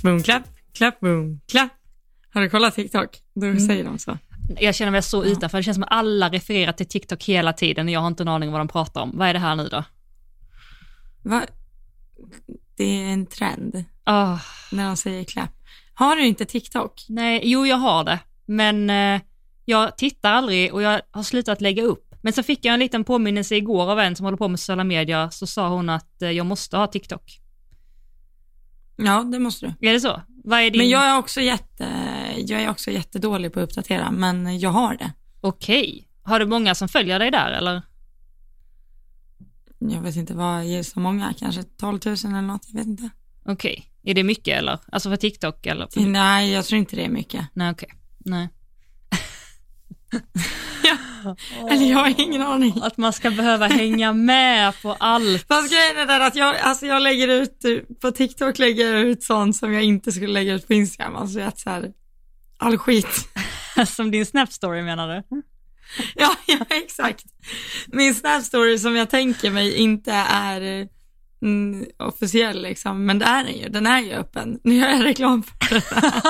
Klapp, boom, klapp, klapp, boom, klapp. Har du kollat TikTok? Då Mm. säger de så. Jag känner mig så utanför, det känns som att alla refererar till TikTok hela tiden och jag har inte en aning om vad de pratar om. Vad är det här nu då? Va? Det är en trend Åh, när de säger klapp. Har du inte TikTok? nej, jo jag har det, men eh, jag tittar aldrig och jag har slutat lägga upp. Men så fick jag en liten påminnelse igår av en som håller på med sociala medier, så sa hon att eh, jag måste ha TikTok. Ja, det måste du. Är det så? Vad är din... Men jag är också jätte, jag är också jättedålig på att uppdatera, men jag har det. Okej. Har du många som följer dig där eller? Jag vet inte vad är så många, kanske 12 000 eller något, jag vet inte. Okej. Är det mycket eller? Alltså för TikTok eller? För... Nej, jag tror inte det är mycket. Nej, okej. Nej. Eller jag har ingen aning. Att man ska behöva hänga med på allt. Fast grejen är där att jag, alltså jag lägger ut, på TikTok lägger jag ut sånt som jag inte skulle lägga ut på Instagram, alltså att så här, all skit. Som din Snap story menar du? Ja, ja, exakt. Min Snap story som jag tänker mig inte är mm, officiell liksom, men det är den ju, den är ju öppen. Nu gör jag reklam för den.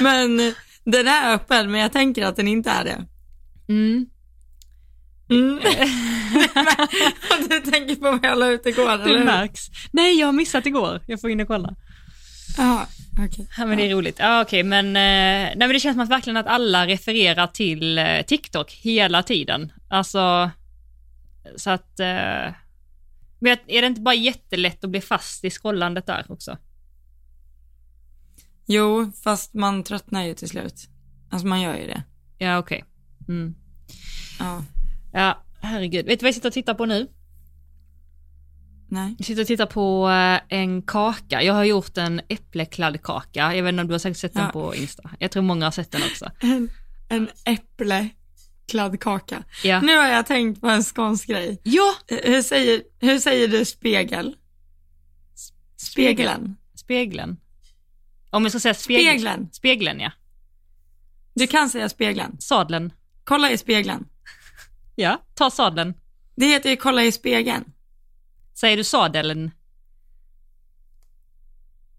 men den är öppen, men jag tänker att den inte är det. Mm. Mm. du tänker på vad jag la ut igår, eller Det hur? märks. Nej, jag har missat igår. Jag får in och kolla. Ja, okej. Ja, men det är roligt. Ja, okej, men, eh, nej, men det känns som att verkligen att alla refererar till eh, TikTok hela tiden. Alltså, så att... Eh, men är det inte bara jättelätt att bli fast i scrollandet där också? Jo, fast man tröttnar ju till slut. Alltså man gör ju det. Ja, okej. Mm. Ja, Ja, herregud. Vet du vad jag sitter och tittar på nu? nej. Jag sitter och tittar på eh, en kaka. Jag har gjort en äpplekladdkaka. Jag vet inte om du har säkert sett den Ja. på Insta. Jag tror många har sett den också. En, en äpplekladdkaka. Ja. Nu har jag tänkt på en skånsk grej. Ja! Hur säger, hur säger du spegel? Spegeln. Spegeln. Om jag ska säga spegel... Spegeln. Spegeln, ja. Du kan säga spegeln. Sadeln. Kolla i spegeln. Ja, ta sadeln. Det heter ju kolla i spegeln. Säger du sadeln?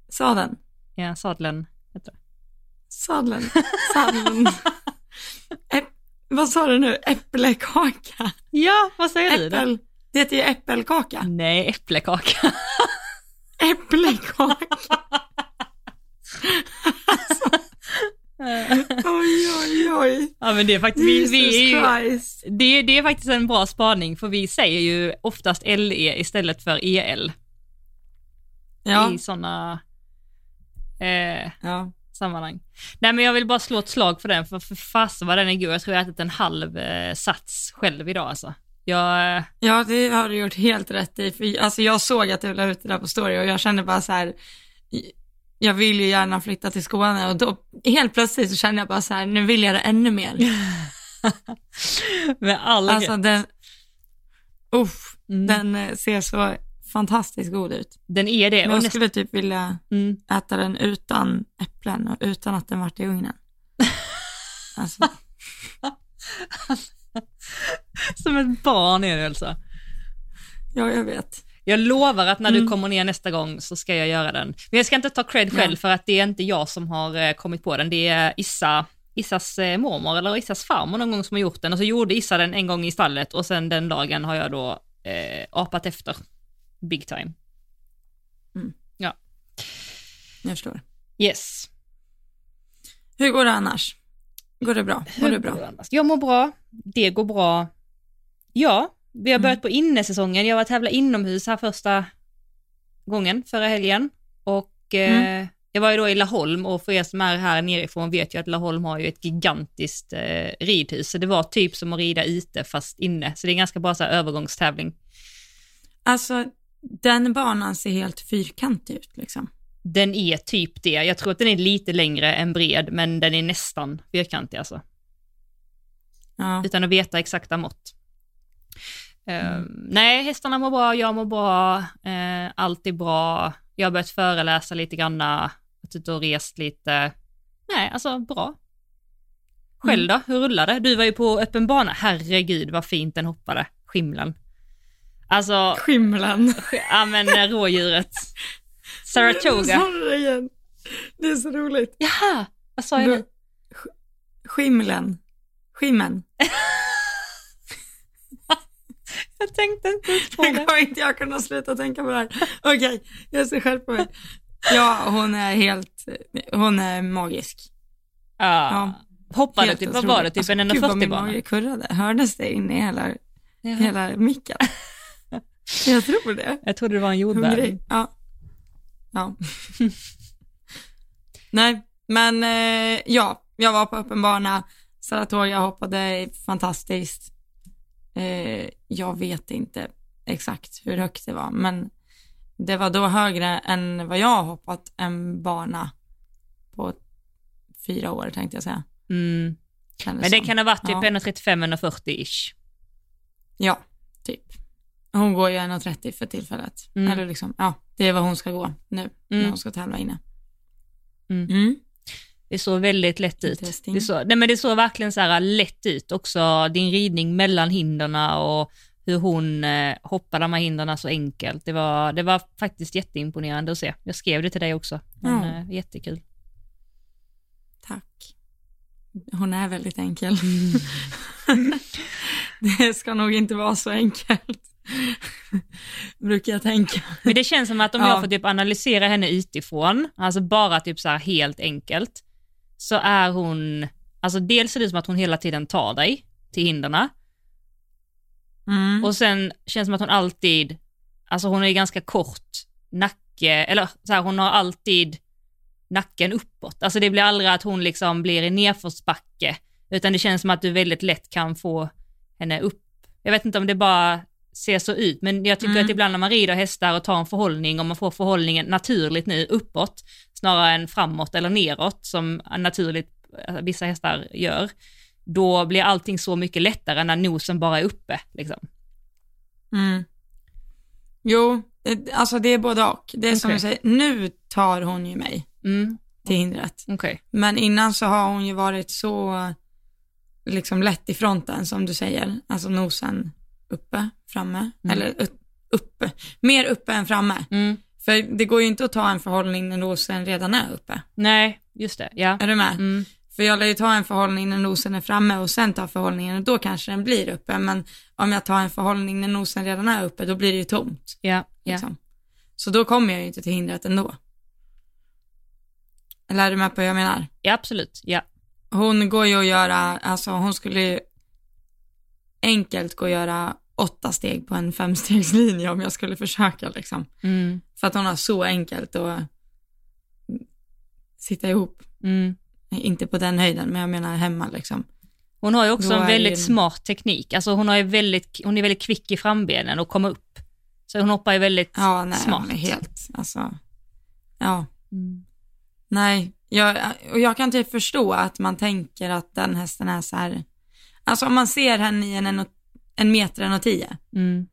Sadeln. Ja, sadeln. heter det. Sadeln. Sadeln. Äpp, vad sa du nu? Äppelkaka? Ja, vad säger du då? Äppel. Det heter ju äppelkaka. Nej, äpplekaka. Oj, oj, oj. ja, men det är faktiskt... Vi, vi det, det är faktiskt en bra spaning, för vi säger ju oftast LE istället för EL Ja, i sådana eh, ja. sammanhang. Nej, men jag vill bara slå ett slag för den, för, för fasen vad den är god. Jag tror jag ätit en halv eh, sats själv idag alltså. Jag, eh, ja, det har du gjort helt rätt i. För, alltså, jag såg att du la ut det där på story och jag kände bara så här, jag vill ju gärna flytta till Skåne och då helt plötsligt så kände jag bara så här, nu vill jag det ännu mer. med all Alltså den, uff, Mm. den eh, ser så fantastiskt god ut. Den är det. Men jag skulle typ vilja mm, äta den utan äpplen och utan att den varit i ugnen. Alltså, som ett barn är det alltså. ja, jag vet. Jag lovar att när du Mm. kommer ner nästa gång så ska jag göra den. Men jag ska inte ta cred själv Ja. för att det är inte jag som har eh, kommit på den. Det är Issa, Issas eh, mormor eller Issas farmor någon gång som har gjort den och så gjorde Issa den en gång i stallet och sen den dagen har jag då eh, apat efter. Big time. Jag förstår. Yes. Hur går det annars? Går det bra? Mår du bra? Jag mår bra, det går bra. Ja, vi har Mm. börjat på innesäsongen. Jag var tävla inomhus här första gången förra helgen och eh, Mm. jag var ju då i Laholm och för er som är här nerifrån vet ju att Laholm har ju ett gigantiskt eh, ridhus, så det var typ som att rida ute fast inne, så det är ganska bra så här, övergångstävling. Alltså, den banan ser helt fyrkantig ut liksom. Den är typ det, jag tror att den är lite längre än bred, men den är nästan fyrkantig alltså. Ja. utan att veta exakta mått. Eh, Mm. nej, hästarna mår bra, jag mår bra, uh, allt är bra. Jag har börjat föreläsa lite granna, varit ute och rest lite. Nej, alltså bra. Själv då, hur rullar det? Du var ju på öppen bana, herregud vad fint den hoppade, skimlen. Alltså, Skimlen. sk- ja men eh, rådjuret. Saratoga. Det är så roligt. Jaha, vad sa jag nu? Skimlen. Skimmen. Jag tänkte inte ens på Det det. kommer inte jag kunna sluta tänka på det här. Okej, jag ska skärpa mig. Ja, hon är helt, hon är magisk. Ja. Ja. Hoppade Helt typ, vad var det, typ Alltså, en Gud vad 1,40 min bana? mage kurrade. Hördes det inne i hela, Jaha. hela micken? jag tror det. Jag trodde det var en jordbär. Hungrig. Ja. ja. Nej, men eh, ja, jag var på öppen bana. Saratoga hoppade fantastiskt. Eh, jag vet inte exakt hur högt det var, men det var då högre än vad jag har hoppat en bana på fyra år tänkte jag säga. Mm. Men det som. kan ha varit typ Ja. 1,35-1,40-ish. Ja, typ. Hon går ju 1,30 för tillfället. Mm. Eller liksom, ja, det är vad hon ska gå nu när Mm. hon ska tävla inne. Mm. Mm. Det såg väldigt lätt ut. Det såg, nej men det såg verkligen så här lätt ut också, din ridning mellan hinderna och hur hon eh, hoppade de här hinderna så enkelt. Det var, det var faktiskt jätteimponerande att se. Jag skrev det till dig också. Men, Ja. eh, jättekul. Tack. Hon är väldigt enkel. det ska nog inte vara så enkelt. Brukar jag tänka. Men det känns som att om Ja. jag får typ analysera henne utifrån, alltså bara typ så här helt enkelt, så är hon, alltså dels ser det som att hon hela tiden tar dig till hinderna Mm. och sen känns det som att hon alltid, alltså hon är ganska kort nacke, eller så här, hon har alltid nacken uppåt. Alltså det blir aldrig att hon liksom blir i nedförsbacke, utan det känns som att du väldigt lätt kan få henne upp. Jag vet inte om det bara ser så ut, men jag tycker Mm. att ibland när man rider hästar och tar en förhållning, och man får förhållningen naturligt nu uppåt, snarare än framåt eller neråt, som naturligt eh, vissa hästar gör, då blir allting så mycket lättare när nosen bara är uppe. Liksom. Mm. Jo, eh, alltså det är både och. Det är som Okej. jag säger, nu tar hon ju mig Mm, till hindret. okej. Men innan så har hon ju varit så liksom lätt i fronten som du säger. Alltså nosen uppe, framme. Mm. Eller uppe. Mer uppe än framme. Mm. För det går ju inte att ta en förhållning när nosen redan är uppe. Nej, just det. Ja. Är du med? Mm. För jag lär ju ta en förhållning när nosen är framme och sen ta förhållningen och då kanske den blir uppe. Men om jag tar en förhållning när nosen redan är uppe, då blir det ju tomt. Ja, ja. Liksom. Så då kommer jag ju inte till hindret ändå. Eller är du med på vad jag menar? ja, absolut. Ja. Hon går ju att göra, alltså hon skulle enkelt gå att göra åtta steg på en femstegslinje om jag skulle försöka liksom. Mm. För att hon har så enkelt att sitta ihop. Mm. Inte på den höjden, men jag menar hemma liksom. Hon har ju också en väldigt ju- smart teknik. Alltså hon, har ju väldigt, hon är väldigt kvick i frambenen och komma upp. Så hon hoppar ju väldigt Ja, nej, smart. helt, alltså, ja, Mm. nej. Jag, och jag kan typ förstå att man tänker att den hästen är så här, alltså om man ser henne i en, en, en meter en och tio, Mm.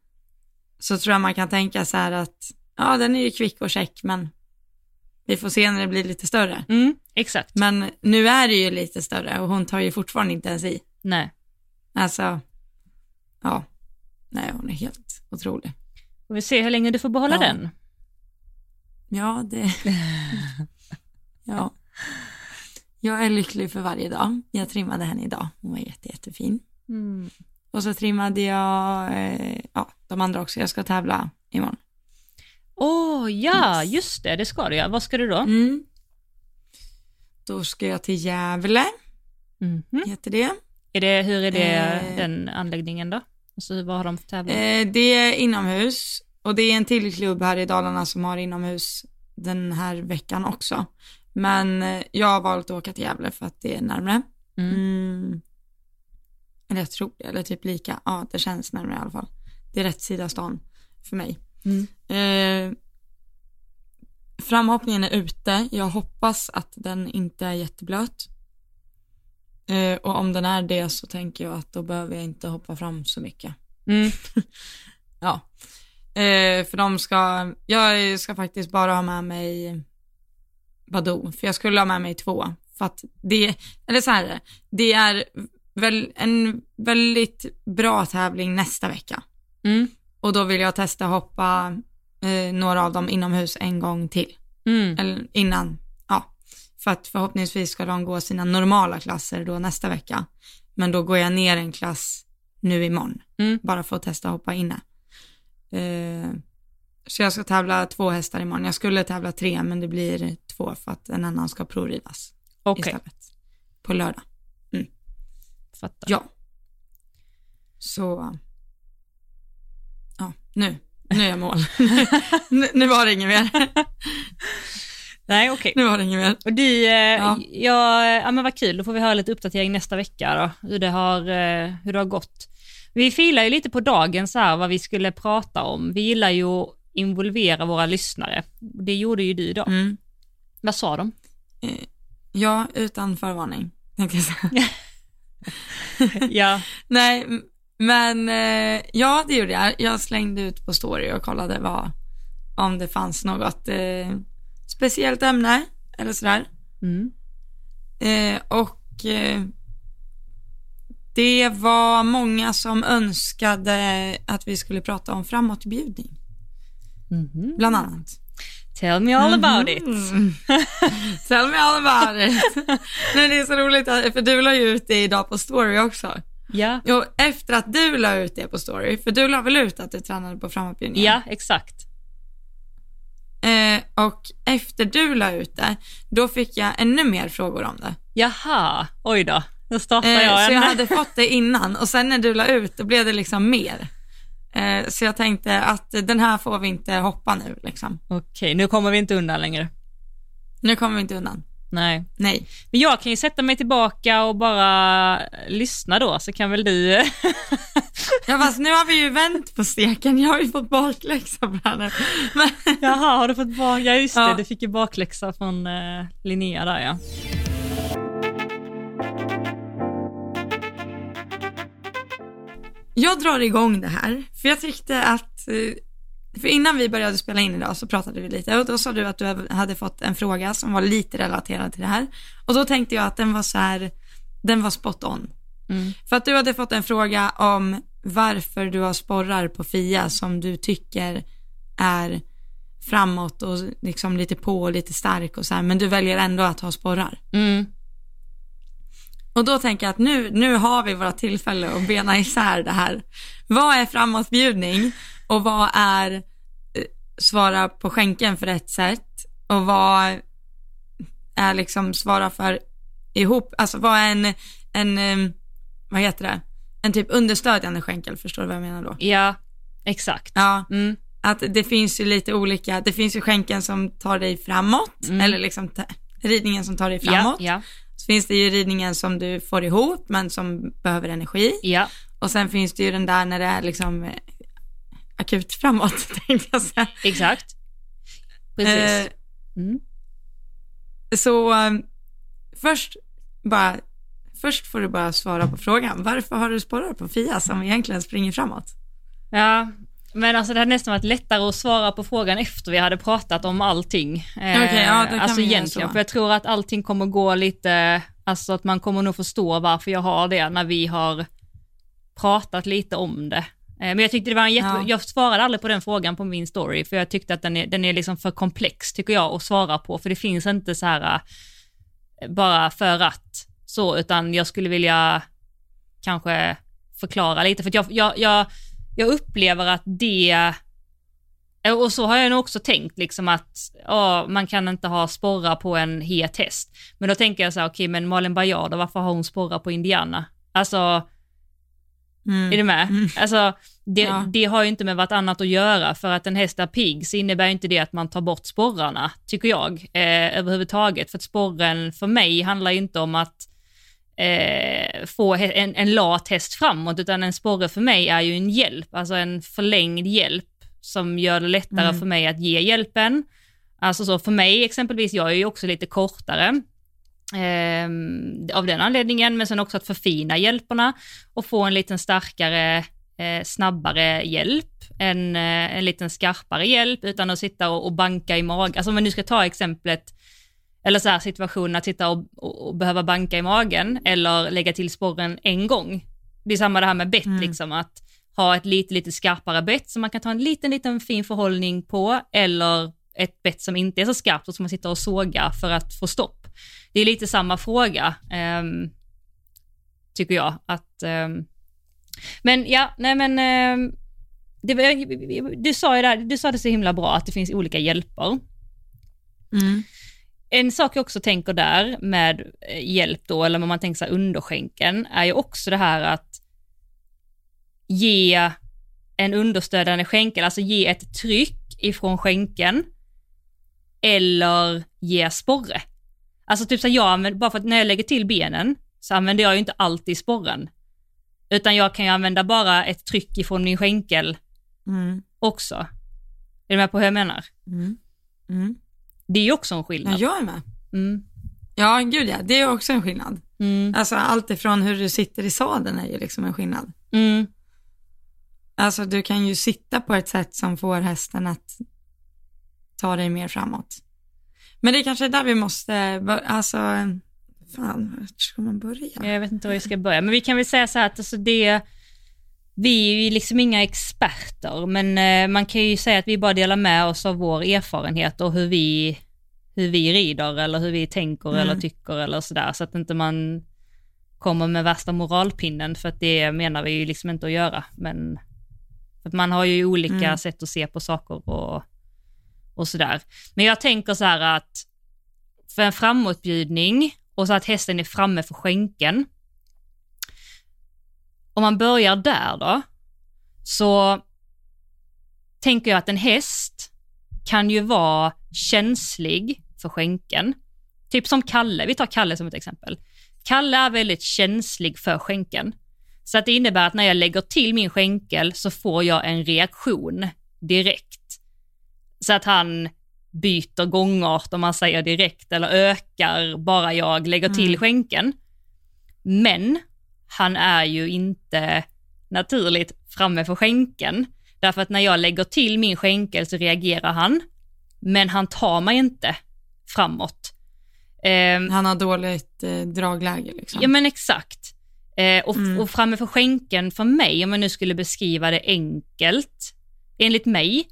så tror jag man kan tänka så här att, ja den är ju kvick och check, men vi får se när det blir lite större. Mm. Exakt. Men nu är det ju lite större och hon tar ju fortfarande inte ens i. Nej. Alltså, ja, nej hon är helt otrolig. Får vi se hur länge du får behålla Ja. den. Ja, det... ja. Jag är lycklig för varje dag. Jag trimmade henne idag. Hon var jätte, jättefin. Mm. Och så trimmade jag eh, ja, de andra också. Jag ska tävla imorgon. Åh, ja, Yes. just det, det ska du ja. Vad ska du då? Mm. Då ska jag till Gävle, Mhm. heter det. Är det, hur är det, Eh. den anläggningen då? Alltså, vad har de för tävling? Eh, det är inomhus och det är en till klubb här i Dalarna som har inomhus den här veckan också. Men eh, jag har valt att åka till Gävle för att det är närmre. Mm. Mm. Eller jag tror det, eller typ lika. Ja, det känns närmare i alla fall. Det är rätt sida stan för mig. Mm. Eh, framhoppningen är ute. Jag hoppas att den inte är jätteblöt. Eh, och om den är det så tänker jag att då behöver jag inte hoppa fram så mycket. Mm. Ja. Eh, för de ska, jag ska faktiskt bara ha med mig Badoo, för jag skulle ha med mig två. För att det, eller så här är det, är väl en väldigt bra tävling nästa vecka. Mm. Och då vill jag testa hoppa eh, några av dem inomhus en gång till. Mm. eller innan, ja, för att förhoppningsvis ska de gå sina normala klasser då nästa vecka. Men då går jag ner en klass nu imorgon, Mm. bara för att testa hoppa inne. Eh, så jag ska tävla två hästar imorgon. Jag skulle tävla tre, men det blir två för att en annan ska provrivas istället. På lördag. fattar. Ja. Så, ja, nu, nu är jag mål. nu, nu var det inget mer. Nej, okej. Nu var det inget mer. Och du, eh, Ja. ja. Ja, men vad kul, då får vi höra lite uppdatering nästa vecka då, hur det har, eh, hur det har gått. Vi filar ju lite på dagen så här vad vi skulle prata om. Vi gillar ju att involvera våra lyssnare. Det gjorde ju du då. Mm. Vad sa de? Ja, utan förvarning, tänkte jag säga. ja. Nej, men eh, ja, det gjorde jag. Jag slängde ut på story och kollade vad, om det fanns något eh, speciellt ämne eller sådär. Mm. Eh, och eh, det var många som önskade att vi skulle prata om framåtbjudning, Mhm. bland annat. Tell me all about it. Mm. Tell me all about it. Nej, det är så roligt, för du la ju ut det idag på story också. Ja. Jo, efter att du la ut det på story, för du la väl ut att du tränade på framåtbjudningen? ja, exakt. Eh, och efter du la ut det, då fick jag ännu mer frågor om det. Jaha, oj då. Då startar Eh, jag så en. jag hade fått det innan och sen när du la ut, då blev det liksom mer. Eh, så jag tänkte att den här får vi inte hoppa nu liksom. Okej, nu kommer vi inte undan längre. Nu kommer vi inte undan. Nej. Nej. Men jag kan ju sätta mig tillbaka och bara lyssna då, så kan väl du... Ja fast nu har vi ju vänt på steken, jag har ju fått bakläxa på nu. Men, Jaha, har du fått bak... Ja, just det. Ja. Du fick ju bakläxa från eh, Linnea där ja. Jag drar igång det här, för jag tyckte att, eh, för innan vi började spela in idag så pratade vi lite och då sa du att du hade fått en fråga som var lite relaterad till det här. Och då tänkte jag att den var så här, den var spot on. Mm. För att du hade fått en fråga om varför du har sporrar på Fia som du tycker är framåt och liksom lite på och lite stark och så här, men du väljer ändå att ha sporrar. Mm. Och då tänker jag att nu, nu har vi våra tillfälle att bena isär det här. Vad är framåtbjudning och vad är eh, svara på skänken för ett sätt och vad är liksom svara för ihop, alltså vad är en, en eh, vad heter det, en typ understödjande skänkel, förstår du vad jag menar då? Ja, exakt. Ja, Mm. att det finns ju lite olika, det finns ju skänken som tar dig framåt, Mm. eller liksom ridningen som tar dig Ja, framåt. ja, Så finns det ju ridningen som du får ihop men som behöver energi. ja. Och sen finns det ju den där när det är liksom eh, akut framåt tänkte jag säga. exakt. Precis. Eh, Mm. så eh, först bara, först får du bara svara på frågan. Varför har du sporrar på Fia som egentligen springer framåt? Ja, men alltså det hade nästan varit lättare att svara på frågan efter vi hade pratat om allting. Eh, Okej, ja, kan alltså egentligen, för jag tror att allting kommer gå lite, alltså att man kommer nog förstå varför jag har det när vi har pratat lite om det. Eh, Men jag tyckte det var en jätte... Ja. Jag svarade aldrig på den frågan på min story, för jag tyckte att den är, den är liksom för komplex, tycker jag, att svara på, för det finns inte så här eh, bara för att så, utan jag skulle vilja kanske förklara lite, för jag, jag, jag, jag upplever att det eh, och så har jag nog också tänkt liksom att ja, man kan inte ha sporrar på en het häst. Men då tänker jag så här, okej men Malin Baryard, varför har hon sporrar på Indiana? Alltså, Mm. är du med? Mm. Alltså, det, Ja. det har ju inte med vartannat att göra, för att en häst är pigg så innebär inte det att man tar bort sporrarna, tycker jag, eh, överhuvudtaget. För att sporren för mig handlar ju inte om att eh, få en, en lat häst framåt, utan en sporre för mig är ju en hjälp, alltså en förlängd hjälp som gör det lättare Mm. för mig att ge hjälpen. Alltså så för mig exempelvis, jag är ju också lite kortare, Ehm, av den anledningen, men sen också att förfina hjälperna och få en liten starkare, eh, snabbare hjälp, en, eh, en liten skarpare hjälp utan att sitta och, och banka i magen. Alltså om vi nu ska ta exemplet, eller så här situationen att sitta och, och, och behöva banka i magen eller lägga till sporren en gång. Det är samma det här med bett, Mm. liksom att ha ett lite, lite skarpare bett som man kan ta en liten, liten fin förhållning på eller ett bett som inte är så skarpt och som man sitter och sågar för att få stopp. Det är lite samma fråga, um, tycker jag. Att, um, men ja, nej men um, det, du sa ju där, du sa det så himla bra att det finns olika hjälper. Mm. En sak jag också tänker där med eh, hjälp då, eller om man tänker sig underskänken, är ju också det här att ge en understödjande skänkel, alltså ge ett tryck ifrån skänken eller ge sporre. Alltså typ så jag använder, bara för att när jag lägger till benen så använder jag ju inte alltid sporren. Utan jag kan ju använda bara ett tryck ifrån min skänkel Mm. också. Är du med på hur jag menar? Mm. Mm. Det är ju också en Ja, skillnad. jag är med. Mm. Ja, gud ja, det är också en skillnad. Mm. Alltså allt ifrån hur du sitter i sadeln är ju liksom en skillnad. Mm. Alltså du kan ju sitta på ett sätt som får hästen att ta dig mer framåt. Men det är kanske är där vi måste, alltså, fan, vart ska man börja? Jag vet inte var jag ska börja, men vi kan väl säga så här att alltså det, vi är ju liksom inga experter, men eh, man kan ju säga att vi bara delar med oss av vår erfarenhet och hur vi, hur vi rider eller hur vi tänker Mm. eller tycker eller sådär, så att inte man kommer med värsta moralpinnen, för att det menar vi ju liksom inte att göra, men att man har ju olika Mm. sätt att se på saker och, och sådär. Men jag tänker så här att för en framåtbjudning och så att hästen är framme för skänken. Om man börjar där då, så tänker jag att en häst kan ju vara känslig för skänken. Typ som Kalle, vi tar Kalle som ett exempel. Kalle är väldigt känslig för skänken. Så att det innebär att när jag lägger till min skänkel så får jag en reaktion direkt. Så att han byter gångart om man säger direkt eller ökar bara jag lägger till Mm. skänken. Men han är ju inte naturligt framme för skänken. Därför att när jag lägger till min skänkel så reagerar han, men han tar mig inte framåt. Ehm, Han har dåligt eh, dragläge liksom. Ja men exakt. Eh, och, Mm. och framme för skänken för mig, om jag nu skulle beskriva det enkelt, enligt mig,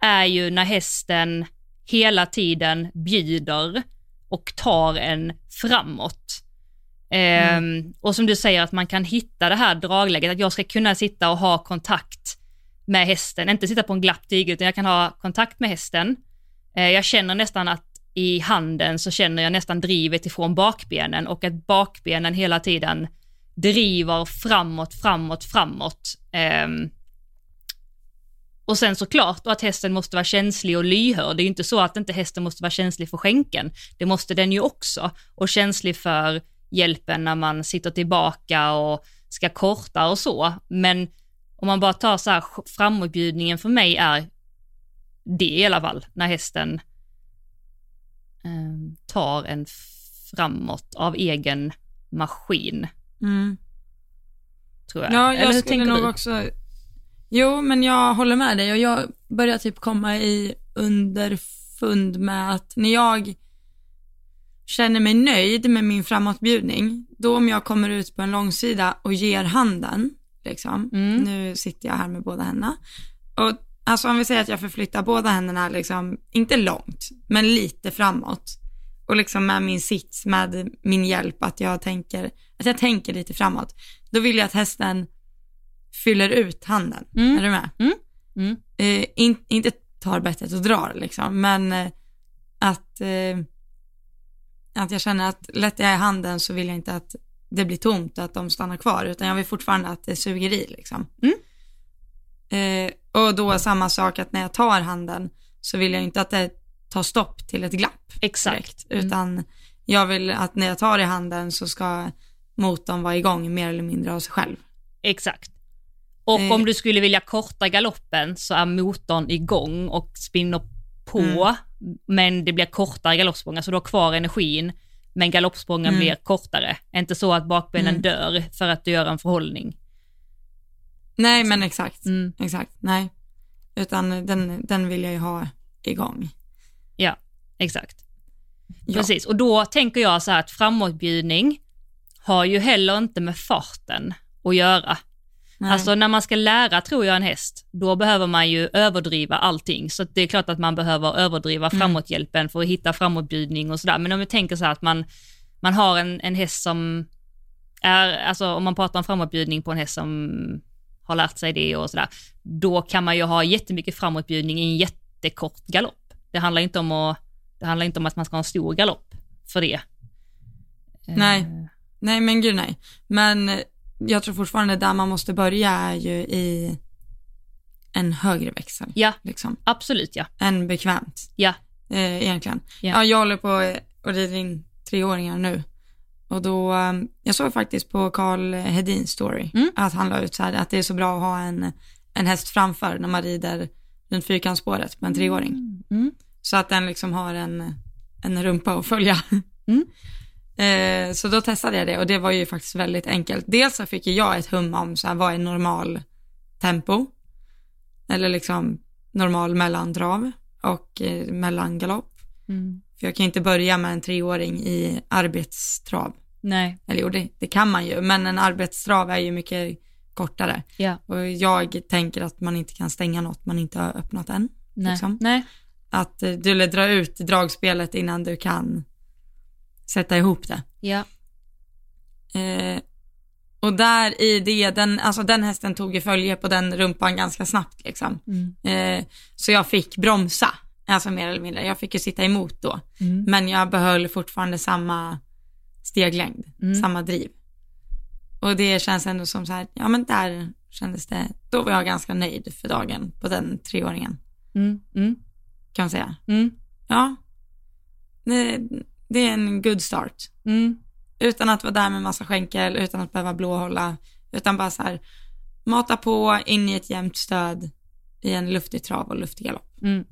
är ju när hästen hela tiden bjuder och tar en framåt. Mm. Och som du säger att man kan hitta det här dragläget, att jag ska kunna sitta och ha kontakt med hästen, inte sitta på en glapp tige, utan jag kan ha kontakt med hästen. Ehm, jag känner nästan att i handen så känner jag nästan drivet ifrån bakbenen och att bakbenen hela tiden driver framåt, framåt, framåt. Ehm, och sen såklart och att hästen måste vara känslig och lyhörd. Det är ju inte så att inte hästen måste vara känslig för skänken. Det måste den ju också. Och känslig för hjälpen när man sitter tillbaka och ska korta och så. Men om man bara tar så här framåtbjudningen för mig är det i alla fall, när hästen eh, tar en framåt av egen maskin, Mm. tror jag. Ja, jag Eller hur skulle tänker nog du? också... Jo, men jag håller med dig och jag börjar typ komma i underfund med att när jag känner mig nöjd med min framåtbjudning, då om jag kommer ut på en långsida och ger handen, liksom, Mm. nu sitter jag här med båda händerna, och alltså om vi säger att jag förflyttar båda händerna liksom, inte långt, men lite framåt, och liksom med min sits, med min hjälp, att jag tänker, att jag tänker lite framåt, då vill jag att hästen fyller ut handen. Mm. Är du med? Mm. Mm. Eh, in, inte tar bettet och drar liksom, men eh, att, eh, att jag känner att lättar jag i handen så vill jag inte att det blir tomt och att de stannar kvar, utan jag vill fortfarande att det suger i liksom. Mm. Eh, och då samma sak att när jag tar handen så vill jag inte att det tar stopp till ett glapp Exakt. direkt, utan jag vill att när jag tar i handen så ska motorn vara igång mer eller mindre av sig själv. Exakt. Och Eh. om du skulle vilja korta galoppen så är motorn igång och spinner på, Mm. Men det blir kortare galoppsprång, så du har kvar energin, men galoppsprången Mm. blir kortare. Inte så att bakbenen Mm. dör för att du gör en förhållning. Nej, men exakt. Mm. Exakt, nej. Utan den, den vill jag ju ha igång. Ja, exakt. Ja. Precis, och då tänker jag så här att framåtbjudning har ju heller inte med farten att göra. Nej. Alltså när man ska lära, tror jag, en häst, då behöver man ju överdriva allting. Så det är klart att man behöver överdriva Mm. framåthjälpen för att hitta framåtbjudning och sådär. Men om vi tänker så här att man, man har en, en häst som är, alltså om man pratar om framåtbjudning på en häst som har lärt sig det och sådär, då kan man ju ha jättemycket framåtbjudning i en jättekort galopp. Det handlar inte om att, det handlar inte om att man ska ha en stor galopp för det. Nej. Eh, Nej men gud nej. Men jag tror fortfarande där man måste börja är ju i en högre växel. Ja, Liksom. absolut ja. Än bekvämt. Ja. Eh, egentligen. Ja. Ja. jag håller på och rider in treåringar nu. Och då, eh, jag såg faktiskt på Carl Hedins story Mm. att han la ut så här att det är så bra att ha en, en häst framför när man rider runt fyrkantsspåret med en treåring. Mm. Så att den liksom har en, en rumpa att följa. Mm. Eh, så då testade jag det och det var ju faktiskt väldigt enkelt. Dels så fick jag ett hum om så här, vad är normal tempo? Eller liksom normal mellandrav och eh, mellangalopp. Mm. För jag kan inte börja med en treåring i arbetstrav. Nej, Eller jo, det, det kan man ju, men en arbetstrav är ju mycket kortare. ja, Och jag tänker att man inte kan stänga något man inte har öppnat än. nej, Liksom. nej, Att eh, du dra ut dragspelet innan du kan sätta ihop det. ja, Eh, och där i det, den, alltså den hästen tog ju följe på den rumpan ganska snabbt liksom. mm. Eh, så jag fick bromsa, alltså mer eller mindre. Jag fick ju sitta emot då. Mm. Men jag behöll fortfarande samma steglängd, Mm. samma driv. Och det känns ändå som så här, ja men där kändes det, då var jag ganska nöjd för dagen på den treåringen, Mm. Mm. kan man säga. Mm. Ja, det, det är en good start. Mm. Utan att vara där med massa skänkel, utan att behöva blåhålla, utan bara så här, mata på in i ett jämnt stöd i en luftig trav och luftig galopp. Mm.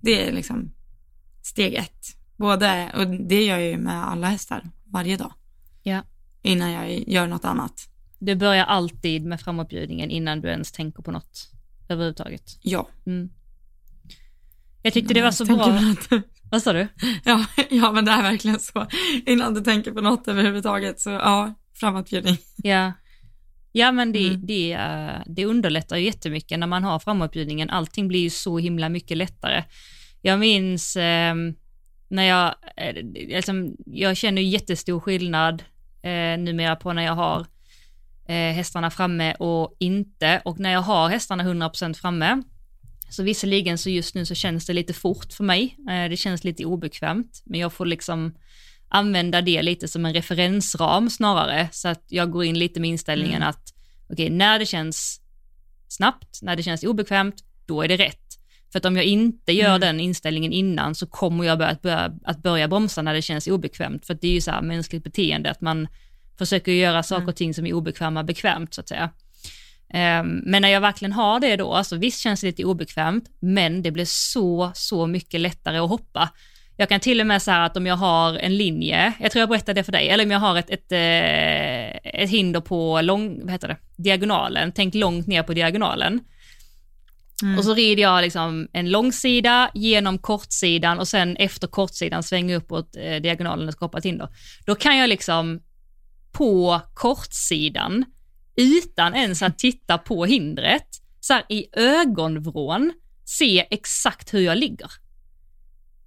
Det är liksom steg ett. Både, och det gör jag ju med alla hästar varje dag. Ja. Innan jag gör något annat. Du börjar alltid med framåtbjudningen innan du ens tänker på något överhuvudtaget. Ja. Mm. Jag tyckte det var så bra. Vad sa du? Ja, ja, men det är verkligen så. Innan du tänker på något överhuvudtaget så ja, framåtbjudning. Ja. Ja men det, Mm. det, eh, det underlättar ju jättemycket när man har framåtbjudningen. Allting blir ju så himla mycket lättare. Jag minns eh, när jag, eh, liksom, jag känner jättestor skillnad eh, numera på när jag har eh, hästarna framme och inte. Och när jag har hästarna 100% framme, så visserligen så just nu så känns det lite fort för mig. Eh, det känns lite obekvämt, men jag får liksom använda det lite som en referensram snarare, så att jag går in lite med inställningen Mm. att okej, när det känns snabbt, när det känns obekvämt, då är det rätt. För att om jag inte gör Mm. den inställningen innan så kommer jag börja, börja, att börja bromsa när det känns obekvämt. För att det är ju så här mänskligt beteende, att man försöker göra saker Mm. och ting som är obekväma bekvämt så att säga. Ehm, men när jag verkligen har det då, alltså visst känns det lite obekvämt, men det blir så, så mycket lättare att hoppa. Jag kan till och med säga att om jag har en linje, jag tror jag berättade det för dig, eller om jag har ett, ett, eh, ett hinder på lång, vad heter det, diagonalen, tänk långt ner på diagonalen. Mm. Och så rider jag liksom en långsida genom kortsidan och sen efter kortsidan svänger uppåt eh, diagonalen och skapa ett hinder. Då kan jag liksom på kortsidan, utan ens att titta på hindret, så här i ögonvrån, se exakt hur jag ligger.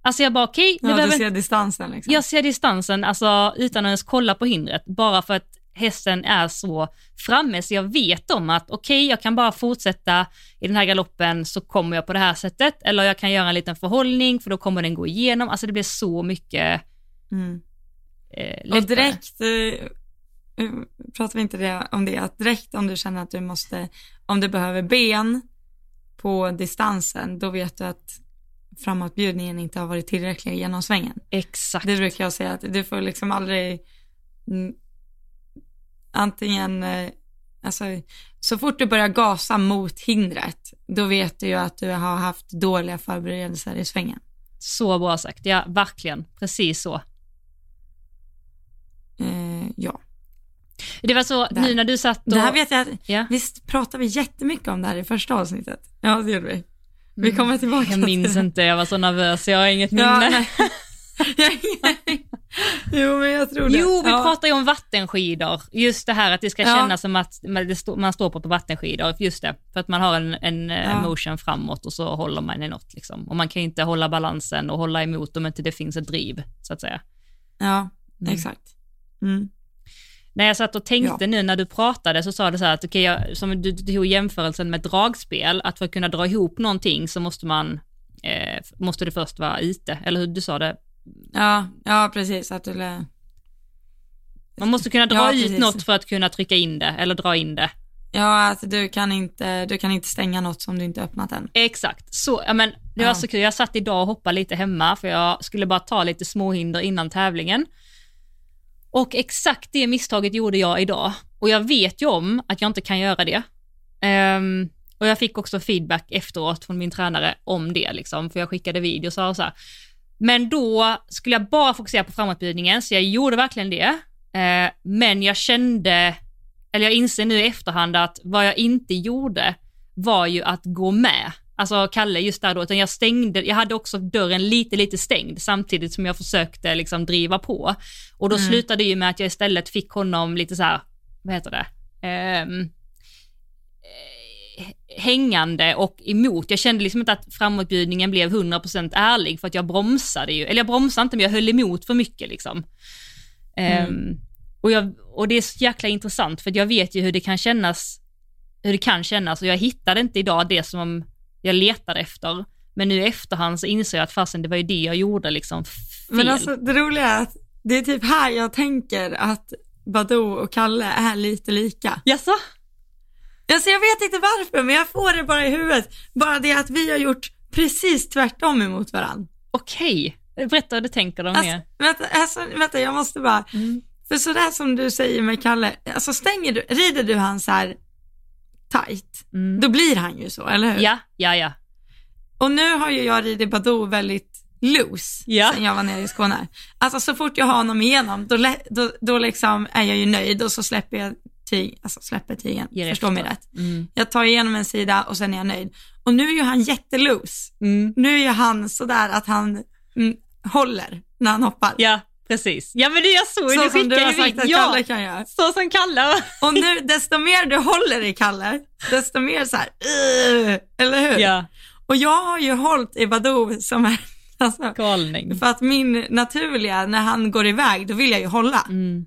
Alltså jag bara okej, nu Ja, behöver du ser distansen liksom. jag ser distansen, alltså utan att ens kolla på hindret, bara för att hästen är så framme så jag vet om att okej, jag kan bara fortsätta i den här galoppen så kommer jag på det här sättet, eller jag kan göra en liten förhållning för då kommer den gå igenom, alltså det blir så mycket Mm. eh, lättare. Och direkt, eh, pratar vi inte det, om det, att direkt om du känner att du måste, om du behöver ben på distansen, då vet du att framåtbjudningen inte har varit tillräcklig genom svängen. Exakt. Det brukar jag säga att du får liksom aldrig, antingen, eh, alltså så fort du börjar gasa mot hindret, då vet du ju att du har haft dåliga förberedelser i svängen. Så bra sagt, ja verkligen, precis så. Eh, ja. Det var så, Där. nu när du satt och... Det här vet jag, ja. visst pratade vi jättemycket om det här i första avsnittet? Ja, det gjorde vi. Vi Mm. kommer tillbaka Jag minns till det. inte, jag var så nervös, jag har inget minne. Ja, nej. jo, men jag tror det. Jo, vi ja. pratar ju om vattenskidor. Just det här att det ska Ja. kännas som att man, det stå, man står på, på vattenskidor. Just det, för att man har en, en eh, Ja. motion framåt och så håller man i något. Liksom. Och man kan ju inte hålla balansen och hålla emot om inte det finns ett driv, så att säga. Ja, Mm. exakt. Mm. När jag satt och tänkte Ja. nu när du pratade så sa du så här att okej, jag, som du tog jämförelsen med dragspel, att för att kunna dra ihop någonting så måste man, eh, måste det först vara ute, eller hur du sa det? Ja, ja, precis. Att du lä- Man måste kunna dra Ja, ut precis. något för att kunna trycka in det, eller dra in det. Ja, att du kan inte, du kan inte stänga något som du inte öppnat än. Exakt, så, ja, men det var Ja. så kul. Jag satt idag och hoppade lite hemma för jag skulle bara ta lite småhinder innan tävlingen. Och exakt det misstaget gjorde jag idag. Och jag vet ju om att jag inte kan göra det. Um, och jag fick också feedback efteråt från min tränare om det, liksom, för jag skickade videos och så här. Men då skulle jag bara fokusera på framåtbjudningen, så jag gjorde verkligen det. Uh, men jag kände, eller jag inser nu i efterhand att vad jag inte gjorde var ju att gå med. Alltså Kalle just där då, utan jag stängde, jag hade också dörren lite, lite stängd samtidigt som jag försökte liksom driva på. Och då Mm. slutade det ju med att jag istället fick honom lite så här, vad heter det, eh, hängande och emot. Jag kände liksom inte att framåtbjudningen blev 100% ärlig för att jag bromsade ju, eller jag bromsade inte men jag höll emot för mycket liksom. Ehm, och, jag, och det är så jäkla intressant för jag vet ju hur det kan kännas, hur det kan kännas och jag hittade inte idag det som jag letade efter. Men nu i efterhand så inser jag att fasen det var ju det jag gjorde liksom fel. Men alltså det roliga är att det är typ här jag tänker att Badou och Kalle är lite lika. Jaså? Alltså jag vet inte varför, men jag får det bara i huvudet. Bara det att vi har gjort precis tvärtom emot varandra. Okej, berätta vad du tänker om Alltså, det. vänta, alltså, vänta, jag måste bara, Mm. för sådär som du säger med Kalle, alltså stänger du, rider du han så här tight, Mm. då blir han ju så, eller hur? Ja, ja, ja. Och nu har ju jag ridit Badou väldigt loose Ja. sen jag var nere i Skåne. Alltså så fort jag har honom igenom, då, då, då liksom är jag ju nöjd och så släpper jag tyg, alltså släpper tygen, Ger förstå mig rätt. Mm. Jag tar igenom en sida och sen är jag nöjd. Och nu är ju han jätteloose. Mm. Nu är ju han sådär att han mm, håller när han hoppar. Ja, precis. Ja men det jag såg, så du som du skickade har ju sagt att ja, Kalle kan göra. så som Kalle. Och nu, desto mer du håller i Kalle, desto mer så här, eller hur? Ja, Och jag har ju hållit i Badou som är, alltså, galning. för att min naturliga, när han går iväg, då vill jag ju hålla. Mm.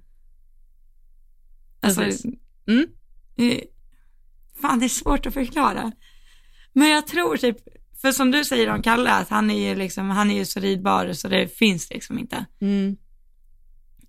Alltså, Precis. Mm. eh, fan det är svårt att förklara. Men jag tror typ, för som du säger om Kalle, att han är ju liksom, han är ju så ridbar så det finns liksom inte. Mm.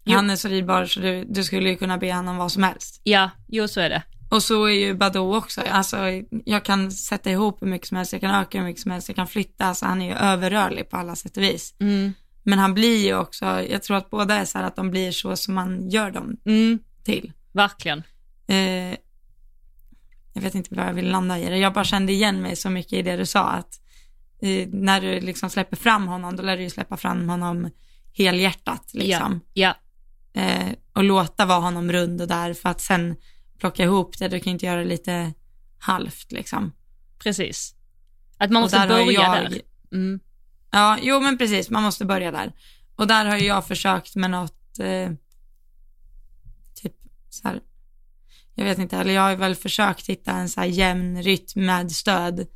Jo. Han är så ridbar så du, du skulle ju kunna be honom vad som helst. Ja, jo så är det. Och så är ju Badou också, alltså jag kan sätta ihop hur mycket som helst, jag kan öka hur mycket som helst, jag kan flytta, alltså han är ju överrörlig på alla sätt och vis. Mm. Men han blir ju också, jag tror att båda är så här att de blir så som man gör dem Mm. till. Verkligen. Eh, jag vet inte vad jag vill landa i det, jag bara kände igen mig så mycket i det du sa, att eh, när du liksom släpper fram honom, då lär du ju släppa fram honom helhjärtat liksom. Ja, Eh, och låta vara honom rund och där för att sen plocka ihop det, du kan inte göra det lite halvt liksom. precis. Att man måste börja jag- där. Mm. Ja, jo men precis, man måste börja där. Och där har jag försökt med något, eh, typ så här, jag vet inte, eller jag har väl försökt hitta en så här jämn rytm med stöd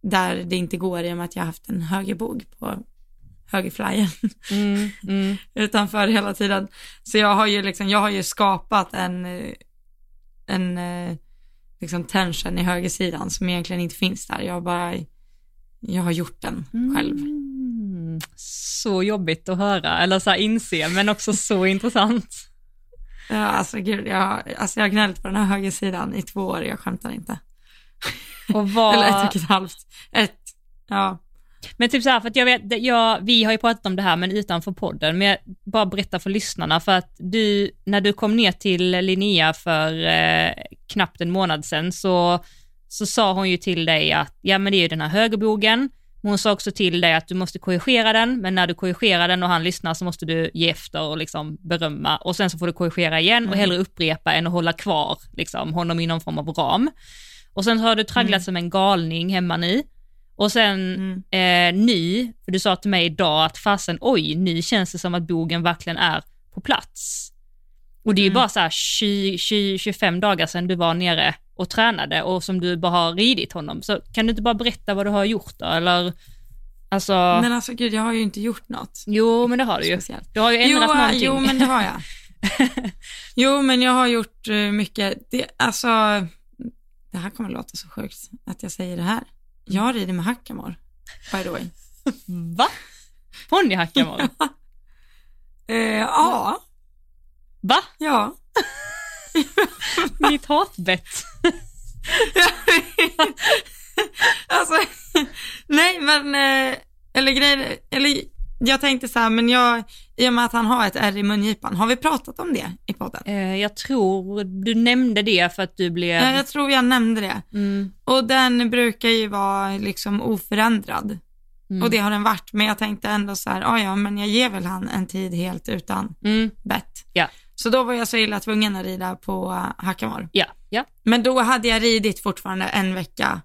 där det inte går i och med att jag har haft en högerbog på högerflyen Mm. Mm. utanför hela tiden. Så jag har ju liksom, jag har ju skapat en, eh, en eh, liksom tension i högersidan som egentligen inte finns där. Jag har bara, jag har gjort den själv. Mm. Så jobbigt att höra, eller så här inse, men också så intressant. Ja, alltså gud, jag, alltså jag har gnällt på den här högersidan i två år, jag skämtar inte. Och vad... Eller ett och ett halvt. Ett, ja. Men typ så här, för att jag vet, jag, vi har ju pratat om det här men utanför podden, men jag bara berätta för lyssnarna för att du, när du kom ner till Linnea för eh, knappt en månad sedan så, så sa hon ju till dig att, ja men det är ju den här högerbogen, men hon sa också till dig att du måste korrigera den, men när du korrigerar den och han lyssnar så måste du ge efter och liksom berömma. Och sen så får du korrigera igen och hellre upprepa än att hålla kvar liksom, honom i någon form av ram. Och sen har du tragglat som en galning hemma nu Och sen Mm. eh, nu, för du sa till mig idag att fasen oj, nu känns det som att bogen verkligen är på plats. Och det är ju Mm. bara så här 20, 20, 25 dagar sedan du var nere och tränade och som du bara har ridit honom. Så kan du inte bara berätta vad du har gjort då? Eller, alltså, Men alltså gud, jag har ju inte gjort något jo men det har du ju. speciellt. Du har ju ändrat Jo, någonting. jo, men det har jag. jo, men jag har gjort eh, mycket. Det, alltså, det här kommer låta så sjukt att jag säger det här. Jag rider med hackamore, by the way. Va? Ponnyhackamore? Eh, ja, Va? ja. Mitt hatbett? alltså, nej men, eh, eller grejen, eller jag tänkte så här, men jag, i och med att han har ett ärr i mungipan, har vi pratat om det i podden? Eh, jag tror du nämnde det för att du blev... Ja, jag tror jag nämnde det. Mm, Och den brukar ju vara liksom oförändrad. mm, Och det har den varit, men jag tänkte ändå så här, "Ah, ja men jag ger väl han en tid helt utan mm, bett. Ja. Så då var jag så illa tvungen att rida på uh, Hackamore. ja, ja. Men då hade jag ridit fortfarande en vecka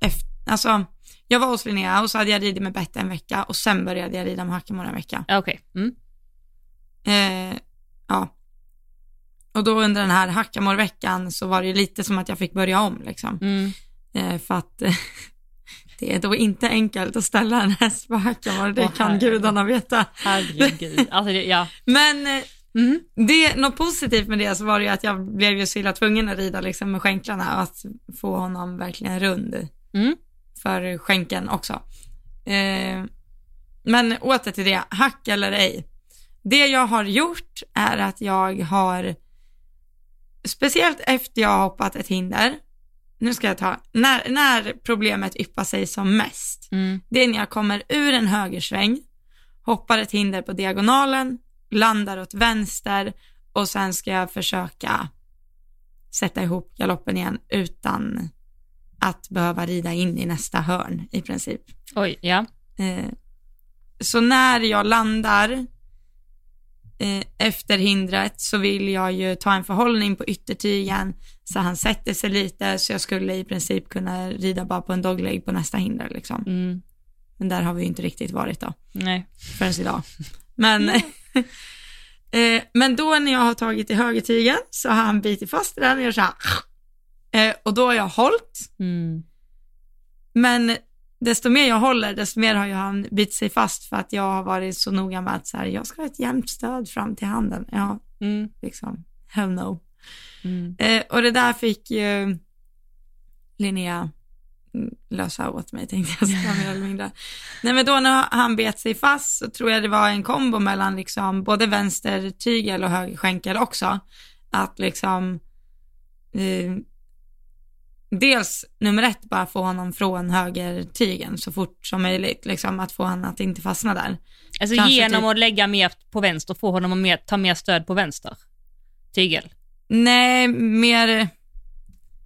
efter, alltså jag var hos Linnea och så hade jag ridit med bett en vecka och sen började jag rida med Hackamore en vecka. ja Okej. Mm. Eh, ja. Och då under den här Hackamore-veckan så var det ju lite som att jag fick börja om liksom. Mm. Eh, för att det är då inte enkelt att ställa en häst på Hackamore, det Åh, kan herregud. gudarna veta. Herregud. Alltså, det, ja. Men eh, Mm. det, något positivt med det så var det ju att jag blev ju så illa tvungen att rida liksom med skänklarna och att få honom verkligen rund Mm. för skänken också. Eh, men åter till det, hack eller ej. Det jag har gjort är att jag har, speciellt efter jag har hoppat ett hinder, nu ska jag ta, när, när problemet yppar sig som mest, Mm. det är när jag kommer ur en högersväng, hoppar ett hinder på diagonalen, landar åt vänster och sen ska jag försöka sätta ihop galoppen igen utan att behöva rida in i nästa hörn i princip. Oj, ja. Eh, så när jag landar efter hindret så vill jag ju ta en förhållning på yttertygen så han sätter sig lite så jag skulle i princip kunna rida bara på en dogleg på nästa hinder liksom. Mm. Men där har vi ju inte riktigt varit då Nej. förrän idag. Men, eh, men då när jag har tagit i högertygen så har han bitit fast i den och gör så här. Eh, och då har jag hållit. Mm. Men desto mer jag håller, desto mer har ju han bitit sig fast för att jag har varit så noga med att så här, jag ska ha ett jämnt stöd fram till handen. Ja, Mm. liksom, hell no. Mm. Eh, och det där fick ju Linnea lösa åt mig tänkte jag säga mer eller mindre. Nej men då när han bet sig fast så tror jag det var en kombo mellan liksom både vänster tygel och höger skänkel också. Att liksom eh, dels nummer ett bara få honom från höger tygen så fort som möjligt. Liksom att få honom att inte fastna där. Alltså Kanske genom typ- att lägga mer på vänster, få honom att mer, ta mer stöd på vänster. Tygel. Nej, mer,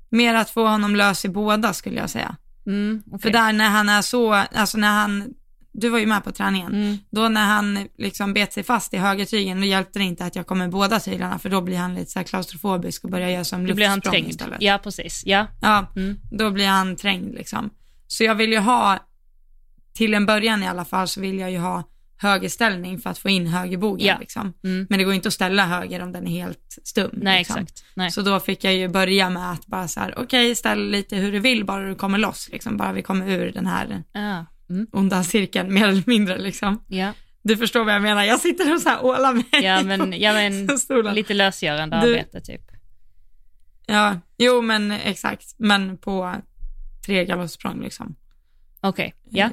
mer att få honom lös i båda skulle jag säga. Mm. okej. För där när han är så, alltså när han, du var ju med på träningen, Mm. då när han liksom bet sig fast i högertygen, då hjälpte det inte att jag kom med båda tyglarna, för då blir han lite så här klaustrofobisk och börjar göra som Då blir han istället. Ja, precis. Ja. Ja, Mm. då blir han trängd liksom. Så jag vill ju ha, till en början i alla fall, så vill jag ju ha högerställning för att få in högerbogen Ja. liksom. Mm. Men det går inte att ställa höger om den är helt stum. Nej, liksom. exakt. Nej. Så då fick jag ju börja med att bara så här, okej, ställ lite hur du vill, bara du kommer loss, liksom. Bara vi kommer ur den här Ja. Mm. onda cirkeln, mer eller mindre liksom. Ja. Du förstår vad jag menar, jag sitter och så här ålar mig Ja, men, ja, men stolen. lite lösgörande Du- arbete typ. Ja, jo men exakt, men på tre galoppsprång liksom. Okej, ja. Eh,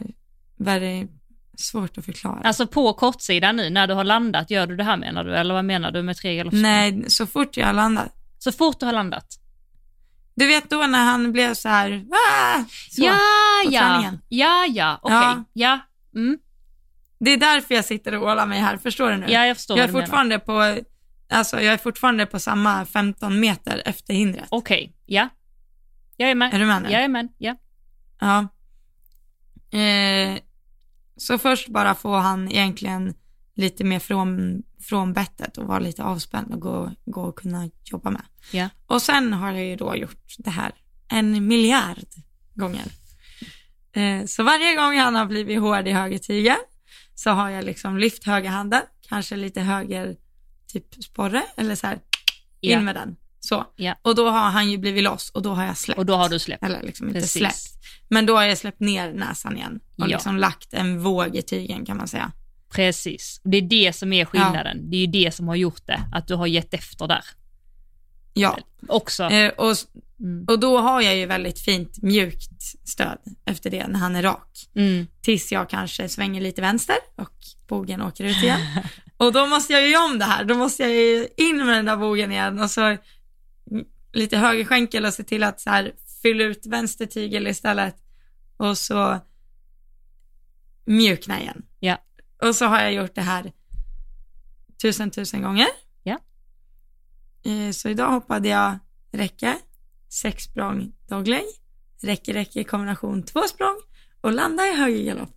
Väldigt svårt att förklara. Alltså på kortsidan nu, när du har landat, gör du det här menar du? Eller vad menar du med tre galoppsprång? Nej, så fort jag landade. Så fort du har landat? Du vet då när han blev så här, "Ah!" så. ja, ja, ja, ja, okej, Ja. ja, mm. Det är därför jag sitter och ålar mig här, förstår du nu? ja, jag förstår jag är fortfarande på, alltså jag är fortfarande på samma 15 meter efter hindret. Okej, ja. Jag är med. Är du med nu? Jag är med, ja. Ja. Eh, så först bara få han egentligen lite mer från, från bettet och vara lite avspänd och gå, gå och kunna jobba med. Ja. Och sen har jag ju då gjort det här en miljard gånger. Eh, så varje gång han har blivit hård i högertygen så har jag liksom lyft högerhanden, kanske lite höger typ sporre eller så här, in Ja. med den. Så. Ja. Och då har han ju blivit loss och då har jag släppt. Och då har du släppt. Eller liksom inte Precis. släppt. Men då har jag släppt ner näsan igen och Ja. liksom lagt en våg i tygen kan man säga. Precis. Och det är det som är skillnaden. Det är ju det som har gjort det, att du har gett efter där. Ja, Också. eh, och, Mm. och då har jag ju väldigt fint mjukt stöd efter det när han är rak. Mm. Tills jag kanske svänger lite vänster och bogen åker ut igen. Och då måste jag ju göra om det här. Då måste jag ju in med den där bogen igen och så lite höger skänkel och se till att så här fylla ut vänster tygel istället. Och så mjukna igen. Ja. Och så har jag gjort det här tusen tusen gånger. Ja. Eh, Så idag hoppade jag räcke, sex språng dogleg, räcke, räcke kombination två språng och landa i högergalopp.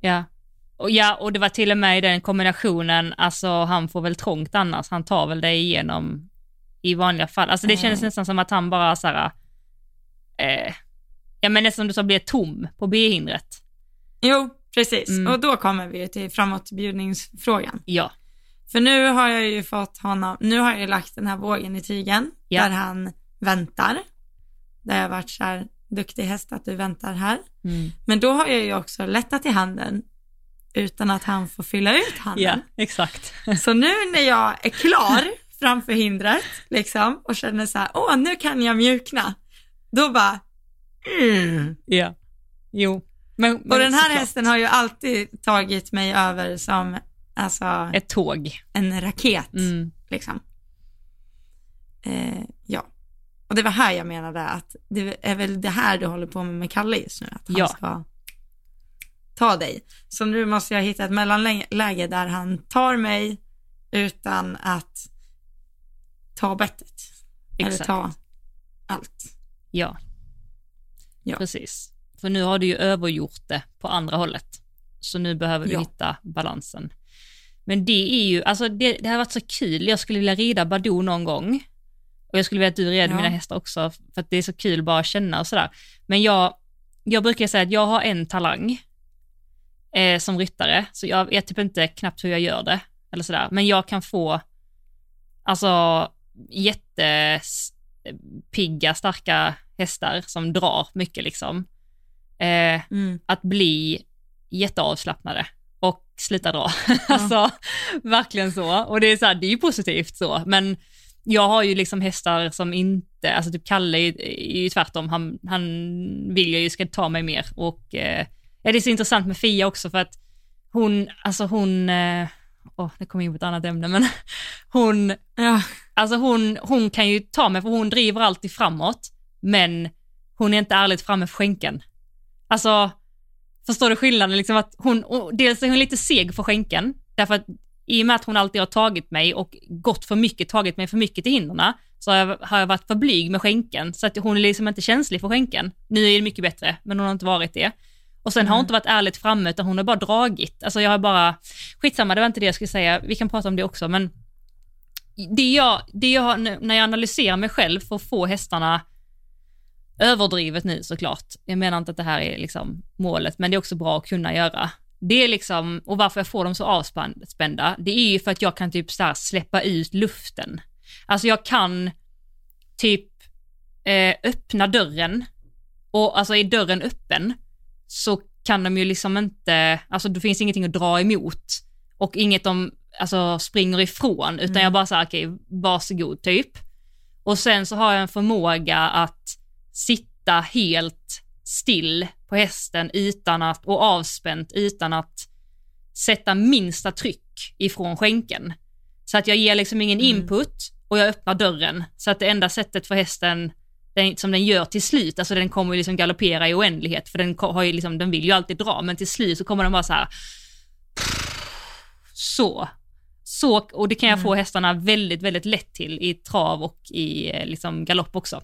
Ja. Och, ja, och det var till och med i den kombinationen, alltså han får väl trångt annars, han tar väl det igenom i vanliga fall. Alltså det kändes Mm. nästan som att han bara såhär, eh, ja men nästan som du sa, blev tom på B-hindret. Jo, precis. Mm. Och då kommer vi till framåtbjudningsfrågan. Ja, För nu har jag ju fått honom, nu har jag ju lagt den här vågen i tygen Ja. där han väntar. Där jag har varit så här, duktig häst att du väntar här. mm. Men då har jag ju också lättat i handen utan att han får fylla ut ja handen. exakt. Så nu när jag är klar framför hindret liksom och känner så här, åh nu kan jag mjukna. Då bara, mm. ja, jo. Men, Och men den här såklart. hästen har ju alltid tagit mig över som alltså, Ett tåg. en raket. Mm. Liksom. Eh, ja. Och det var här jag menade att det är väl det här du håller på med med Kalle just nu, att han Ja. ska ta dig. Så nu måste jag hitta ett mellanläge där han tar mig utan att ta bettet. Eller Exakt. ta allt. Ja. Ja. Precis. För nu har du ju övergjort det på andra hållet. Så nu behöver du Ja. hitta balansen. Men det är ju, alltså det, det har varit så kul. Jag skulle vilja rida Badoo någon gång. Och jag skulle vilja att du red Ja. mina hästar också, för att det är så kul bara att känna och sådär. Men jag, jag brukar säga att jag har en talang eh, som ryttare, så jag vet typ inte knappt hur jag gör det, eller sådär. Men jag kan få, alltså jättepigga, starka hästar som drar mycket liksom. Eh, Mm. att bli jätteavslappnade och sluta dra. alltså verkligen så. Och det är så här, det är ju positivt så, men jag har ju liksom hästar som inte, alltså typ Kalle är, ju tvärtom, han, han vill jag ju ska ta mig mer och eh, det är så intressant med Fia också för att hon, alltså hon, eh, åh, det kommer in på ett annat ämne, men hon, Ja. Alltså hon, hon kan ju ta mig, för hon driver alltid framåt, men hon är inte ärligt framme för skänken. Alltså, förstår du skillnaden? Liksom att hon, dels är hon lite seg för skänken, därför att i och med att hon alltid har tagit mig och gått för mycket, tagit mig för mycket till hindrena, så har jag, har jag varit för blyg med skänken, så att hon är liksom inte känslig för skänken. Nu är det mycket bättre, men hon har inte varit det. Och sen har hon inte varit ärligt framme, utan hon har bara dragit. Alltså jag har bara, skitsamma, det var inte det jag skulle säga, vi kan prata om det också, men det jag, det jag när jag analyserar mig själv för att få hästarna överdrivet nu såklart. Jag menar inte att det här är liksom målet, men det är också bra att kunna göra. Det är liksom, och varför jag får dem så avspända, det är ju för att jag kan typ så här släppa ut luften. Alltså jag kan typ eh, öppna dörren och alltså är dörren öppen så kan de ju liksom inte, alltså det finns ingenting att dra emot och inget de alltså, springer ifrån, utan jag bara säger okej, varsågod typ. Och sen så har jag en förmåga att sitta helt still på hästen utan att, och avspänt utan att sätta minsta tryck ifrån skänken. Så att jag ger liksom ingen Mm. input och jag öppnar dörren. Så att det enda sättet för hästen, den, som den gör till slut, alltså den kommer ju liksom galoppera i oändlighet, för den, har ju liksom, den vill ju alltid dra, men till slut så kommer den bara så här. Så. Så, och det kan jag få hästarna väldigt, väldigt lätt till i trav och i eh, liksom galopp också.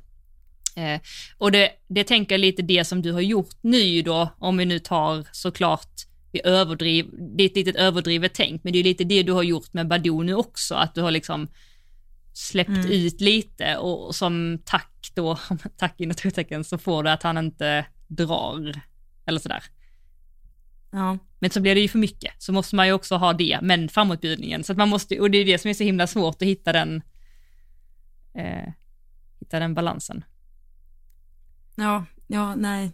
Eh, och det, det tänker jag lite det som du har gjort nu då, om vi nu tar såklart, vi överdriv, det är ett litet överdrivet tänk, men det är lite det du har gjort med Badoo nu också, att du har liksom släppt Mm. ut lite och som tack då, tack inom utropstecken, så får du att han inte drar eller sådär. Ja. Men så blir det ju för mycket, så måste man ju också ha det, men framåtbjudningen. Så att man måste, och det är det som är så himla svårt att hitta den, eh, hitta den balansen. Ja, ja, nej.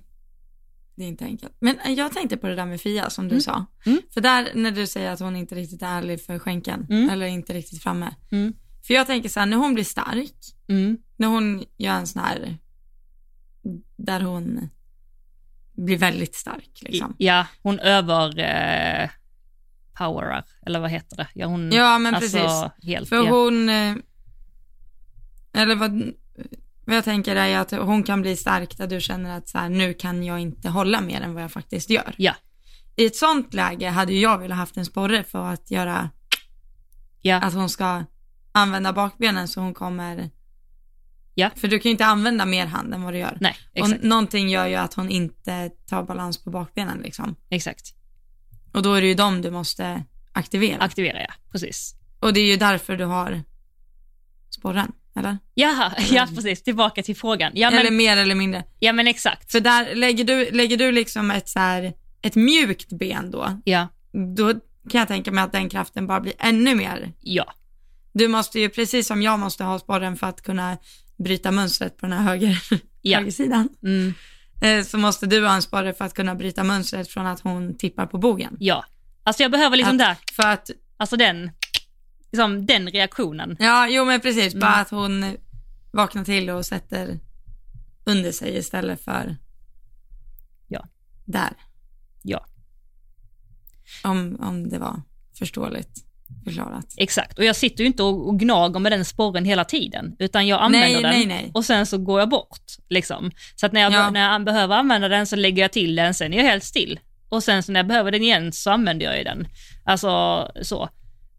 Det är inte enkelt. Men eh, jag tänkte på det där med Fia som du Mm. sa. Mm. För där när du säger att hon inte riktigt är ärlig för skänken, Mm. eller inte riktigt framme. Mm. För jag tänker så här, när hon blir stark, Mm. när hon gör en sån här, där hon blir väldigt stark liksom. Ja, hon över eh, powerar, eller vad heter det? Ja, hon, Ja, men alltså, precis. Helt, För ja. hon, eh, eller vad, vad jag tänker är att hon kan bli stark där du känner att så här, nu kan jag inte hålla mer än vad jag faktiskt gör. Ja. I ett sånt läge hade jag velat haft en sporre för att göra, Ja. att hon ska använda bakbenen så hon kommer, Ja. för du kan ju inte använda mer hand än vad du gör. Nej, exakt. Och någonting gör ju att hon inte tar balans på bakbenen liksom. exakt. Och då är det ju dem du måste aktivera. Aktivera, ja. Precis. och det är ju därför du har sporren, eller? Jaha, ja precis. Tillbaka till frågan. Ja men, Eller mer eller mindre. ja, men exakt. För där lägger du, lägger du liksom ett så här, ett mjukt ben då, Ja, då kan jag tänka mig att den kraften bara blir ännu mer. ja, Du måste ju, precis som jag måste ha sporren för att kunna bryta mönstret på den här höger, Ja. högersidan, mm, eh, så måste du ha en sporre för att kunna bryta mönstret från att hon tippar på bogen. ja. Alltså jag behöver liksom Att- där, För att, alltså den, liksom den reaktionen. ja, jo men precis, bara Mm. att hon vaknar till och sätter under sig istället för Ja. där. Ja. Om, om det var förståeligt förklarat. Exakt, och jag sitter ju inte och, och gnager med den sporren hela tiden, utan jag använder Nej, den nej, nej. och sen så går jag bort. Liksom. Så att när jag, Ja. när jag behöver använda den så lägger jag till den, sen är jag helt still. Och sen så när jag behöver den igen så använder jag ju den. Alltså så.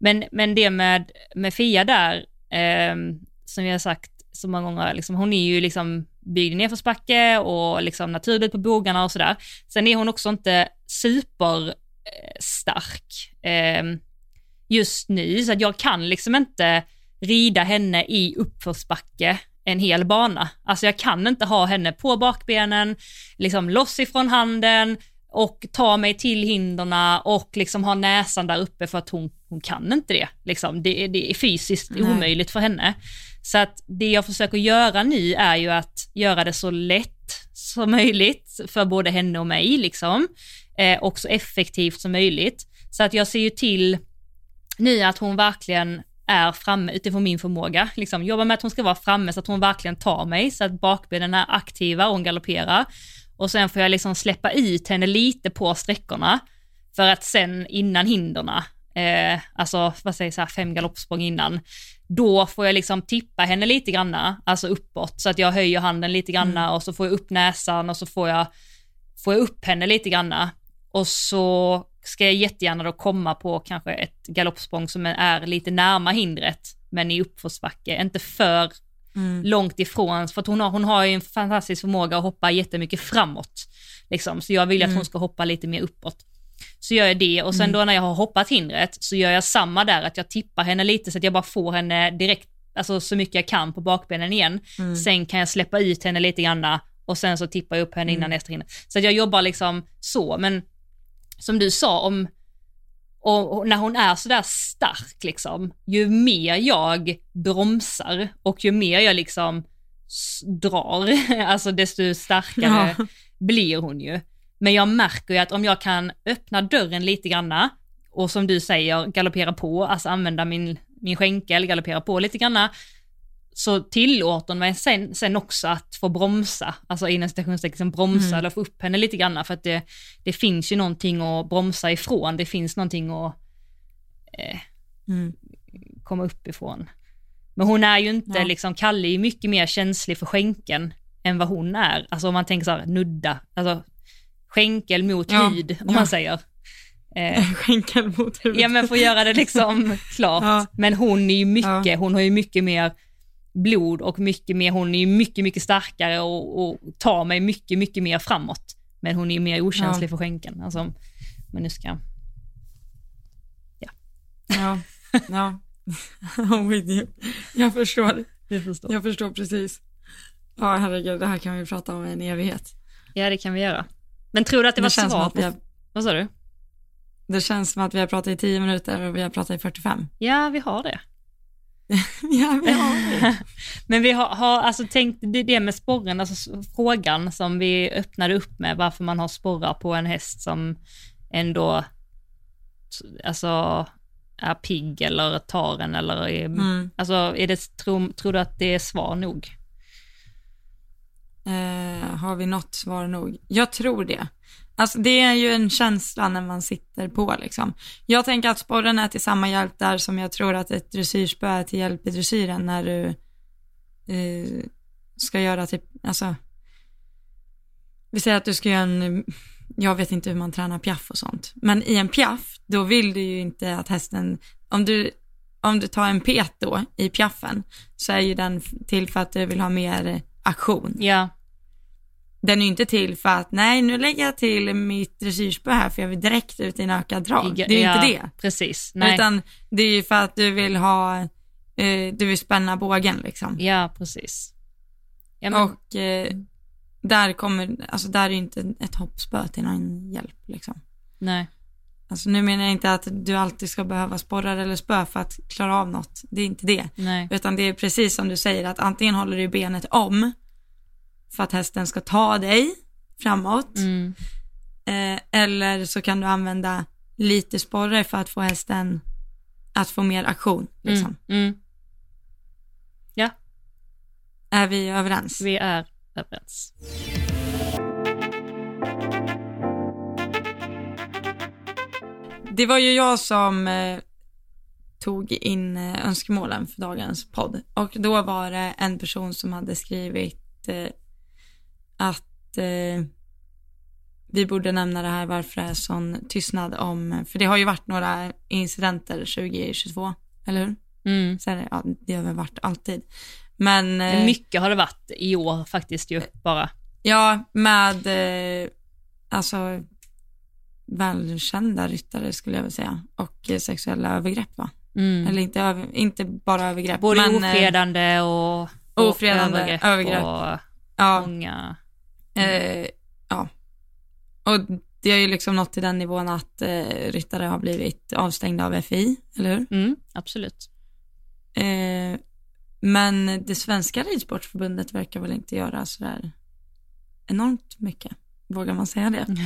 Men, men det med, med Fia där, eh, som jag har sagt så många gånger, liksom, hon är ju liksom byggd i nedförsbacke och liksom naturligt på bogarna och sådär. Sen är hon också inte superstark eh, ehm, just nu, så att jag kan liksom inte rida henne i uppförsbacke en hel bana. Alltså jag kan inte ha henne på bakbenen, liksom loss ifrån handen och ta mig till hinderna och liksom ha näsan där uppe för att hon, hon kan inte det. Liksom. Det, är- det är fysiskt Nej. omöjligt för henne. Så att det jag försöker göra nu är ju att göra det så lätt som möjligt för både henne och mig liksom. Eh, och så effektivt som möjligt. Så att jag ser ju till nu att hon verkligen är framme utifrån min förmåga. Liksom, jobba med att hon ska vara framme så att hon verkligen tar mig, så att bakbenen är aktiva och hon galopperar. Och sen får jag liksom släppa ut henne lite på sträckorna för att sen innan hinderna, eh, alltså vad säger så här, fem galoppsprång innan, då får jag liksom tippa henne lite granna, alltså uppåt, så att jag höjer handen lite granna och så får jag upp näsan och så får jag, får jag upp henne lite granna. Och så ska jag jättegärna då komma på kanske ett galoppsprång som är lite närmare hindret, men i uppförsbacke, inte för Mm. långt ifrån, för att hon har, hon har ju en fantastisk förmåga att hoppa jättemycket framåt. Liksom. Så jag vill att Mm. hon ska hoppa lite mer uppåt. Så gör jag det och sen Mm. då när jag har hoppat hindret så gör jag samma där, att jag tippar henne lite så att jag bara får henne direkt, alltså så mycket jag kan på bakbenen igen. Mm. Sen kan jag släppa ut henne lite granna och sen så tippar jag upp henne innan Mm. nästa hinder. Så jag jobbar liksom så, men som du sa om och, när hon är sådär stark liksom, ju mer jag bromsar och ju mer jag liksom drar, alltså desto starkare Ja. blir hon ju. Men jag märker ju att om jag kan öppna dörren lite granna och som du säger galoppera på, alltså använda min, min skänkel, galoppera på lite granna, så tillåter hon mig sen, sen också att få bromsa, alltså inom citationstecken bromsa Mm. eller få upp henne lite grann för att det, det finns ju någonting att bromsa ifrån, det finns någonting att eh, Mm. komma upp ifrån. Men hon är ju inte Ja. liksom, Kalle är ju mycket mer känslig för skänken än vad hon är. Alltså om man tänker så här, nudda, alltså skänkel mot Ja, hud, om ja. man säger. Eh, Skänkel mot huvudet. ja men för att göra det liksom klart. Ja. Men hon är ju mycket, hon har ju mycket mer blod och mycket mer, hon är ju mycket, mycket starkare och, och tar mig mycket, mycket mer framåt. Men hon är ju mer okänslig Ja. för skänken. Alltså, men nu ska jag... Ja, ja. I'm with you. Jag förstår. Du förstår. Jag förstår precis. Ja, herregud, det här kan vi prata om i en evighet. Ja, det kan vi göra. Men tror du att det, Det var svar på... har, Vad sa du? det känns som att vi har pratat i 10 minuter och vi har pratat i 45. Ja, vi har det. ja, vi har. Men vi har, har alltså tänkt, det, det med sporren, alltså frågan som vi öppnade upp med, varför man har sporrar på en häst som ändå alltså, är pigg eller tar en eller är, Mm. alltså, är det, tror, tror du att det är svar nog? Eh, har vi något svar nog? Jag tror det. Alltså det är ju en känsla när man sitter på liksom. Jag tänker att sporren är till samma hjälp där som jag tror att ett dressyrspö är till hjälp i dressyren när du eh, ska göra typ, alltså vi säger att du ska göra en, jag vet inte hur man tränar piaff och sånt, men i en piaff, då vill du ju inte att hästen, om du, om du tar en pet då i piaffen, så är ju den till för att du vill ha mer aktion. Ja, den är ju inte till för att, nej nu lägger jag till mitt dressyrspö här för jag vill direkt ut i en ökad drag. Det är ju ja, inte det. Precis, nej. Utan det är ju för att du vill ha, eh, du vill spänna bågen liksom. Ja, precis. Ja, men, Och eh, där kommer, alltså där är ju inte ett hoppspö till någon hjälp liksom. nej. Alltså nu menar jag inte att du alltid ska behöva sporrar eller spö för att klara av något. Det är inte det. Nej. Utan det är precis som du säger att antingen håller du benet om för att hästen ska ta dig framåt. Mm. Eh, eller så kan du använda lite sporre för att få hästen att få mer aktion. Liksom. Mm. Mm. Ja, Är vi överens? vi är överens. Det var ju jag som eh, tog in eh, önskemålen för dagens podd. Och då var det en person som hade skrivit eh, att eh, vi borde nämna det här varför det är sån tystnad om, för det har ju varit några incidenter 2022, eller hur? Mm. Så det, ja, det har väl varit alltid. Men, eh, mycket har det varit i år faktiskt ju, bara. ja, med eh, alltså välkända ryttare skulle jag vilja säga och sexuella övergrepp va? Mm. Eller inte, över, inte bara övergrepp. Både men, eh, ofredande och, och Ofredande, övergrepp. och Ja, många... eh, ja. Och det har ju liksom nått till den nivån att eh, ryttare har blivit avstängda av FI, eller hur? Mm, absolut. Eh, men det svenska ridsportförbundet verkar väl inte göra sådär enormt mycket. Vågar man säga det?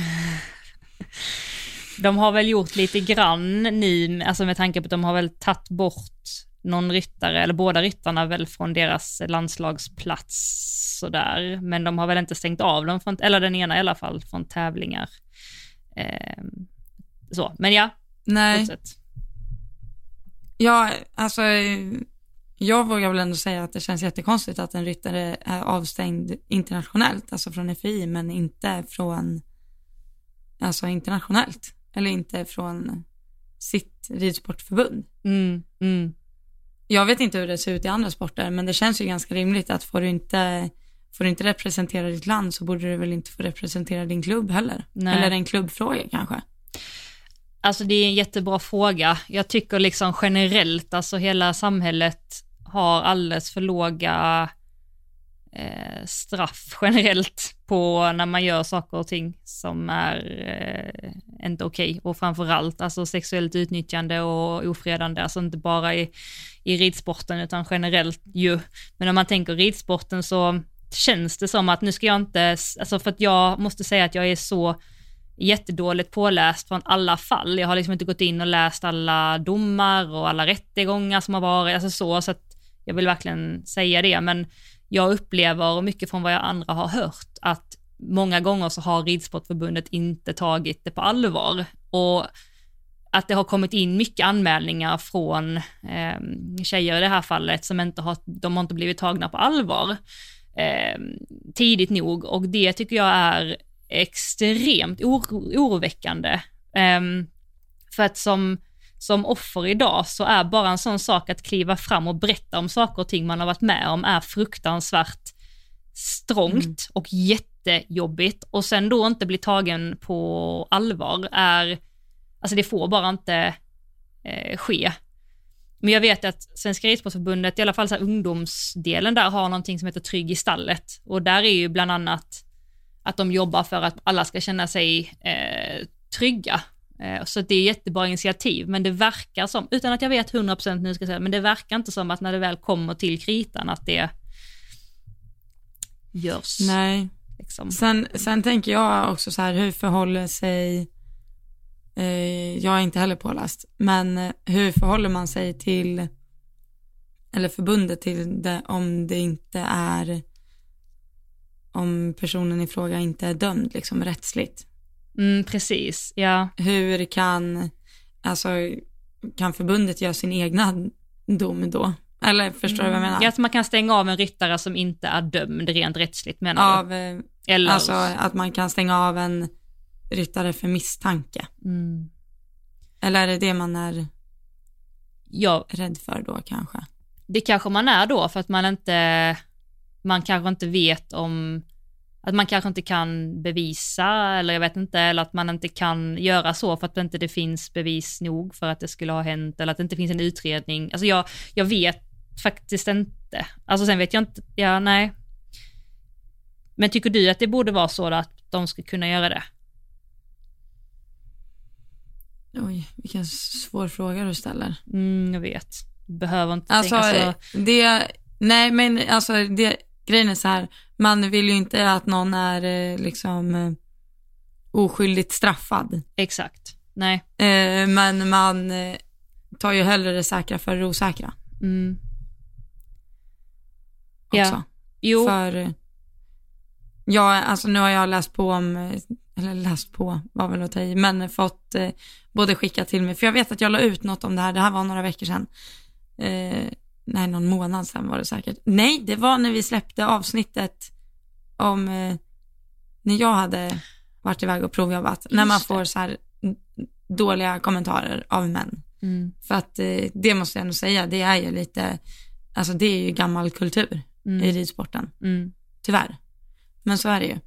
De har väl gjort lite grann nu, alltså med tanke på att de har väl tagit bort någon ryttare, eller båda ryttarna väl från deras landslagsplats sådär, men de har väl inte stängt av dem, från, eller den ena i alla fall, från tävlingar. Eh, så, men ja, Nej, fortsätt. ja, alltså jag vågar väl ändå säga att det känns jättekonstigt att en ryttare är avstängd internationellt, alltså från FI, men inte från, alltså internationellt, eller inte från sitt ridsportförbund. Mm, mm. Jag vet inte hur det ser ut i andra sporter, men det känns ju ganska rimligt att får du inte, får du inte representera ditt land så borde du väl inte få representera din klubb heller. Nej. Eller en klubbfråga kanske. Alltså det är en jättebra fråga. Jag tycker liksom generellt, alltså hela samhället har alldeles för låga eh, straff generellt på när man gör saker och ting som är eh, inte okej. Och framförallt alltså sexuellt utnyttjande och ofredande, alltså inte bara i, i ridsporten utan generellt ju. Men om man tänker ridsporten så känns det som att nu ska jag inte, alltså för att jag måste säga att jag är så jättedåligt påläst från alla fall. Jag har liksom inte gått in och läst alla domar och alla rättegångar som har varit, alltså så, så att jag vill verkligen säga det, men jag upplever, och mycket från vad jag andra har hört, att många gånger så har Ridsportförbundet inte tagit det på allvar. Och att det har kommit in mycket anmälningar från eh, tjejer i det här fallet som inte har, de har inte blivit tagna på allvar eh, tidigt nog och det tycker jag är extremt oro, oroväckande. Eh, för att som, som offer idag så är bara en sån sak att kliva fram och berätta om saker och ting man har varit med om är fruktansvärt strångt Mm. och jättejobbigt och sen då inte bli tagen på allvar är, alltså det får bara inte eh, ske. Men jag vet att Svenska Ridsportförbundet, i alla fall så ungdomsdelen där, har någonting som heter Trygg i stallet. Och där är ju bland annat att de jobbar för att alla ska känna sig eh, trygga. Eh, så det är jättebra initiativ, men det verkar som, utan att jag vet 100% nu ska jag säga, men det verkar inte som att när det väl kommer till kritan att det görs. Nej. Liksom. Sen, sen tänker jag också så här, hur förhåller sig, eh, jag är inte heller påläst, men eh, hur förhåller man sig till, eller förbundet till det om det inte är, om personen i fråga inte är dömd liksom rättsligt? Mm, precis, ja. Hur kan, alltså, kan förbundet göra sin egna dom då? Eller förstår du vad jag menar? Ja, att man kan stänga av en ryttare som inte är dömd rent rättsligt menar du? Av, eh, Eller, alltså att man kan stänga av en ryttare för misstanke. mm, Eller är det det man är ja, rädd för då kanske? det kanske man är då för att man inte, man kanske inte vet om, att man kanske inte kan bevisa eller jag vet inte, eller att man inte kan göra så för att det inte det finns bevis nog för att det skulle ha hänt eller att det inte finns en utredning. Alltså jag, jag vet faktiskt inte. Alltså sen vet jag inte, ja nej. Men tycker du att det borde vara så att de ska kunna göra det? Oj, vilken svår fråga du ställer. Mm, jag vet. Behöver inte Alltså, tänka så. det, nej men alltså det, grejen är så här, man vill ju inte att någon är eh, liksom eh, oskyldigt straffad. Exakt. Nej. Eh, men man tar ju hellre det säkra för det osäkra Mm. också. Ja. Jo. För, ja, alltså nu har jag läst på om, eller läst på var väl att ta i, men fått både skickat till mig, för jag vet att jag la ut något om det här, det här var några veckor sedan. Nej, någon månad sedan var det säkert. Nej, det var när vi släppte avsnittet om eh, när jag hade varit iväg och provjobbat, när man Just får så här dåliga kommentarer av män. Mm. För att eh, det måste jag ändå säga, det är ju lite, alltså det är ju gammal kultur i Mm. ridsporten Mm. tyvärr. Men så är det ju.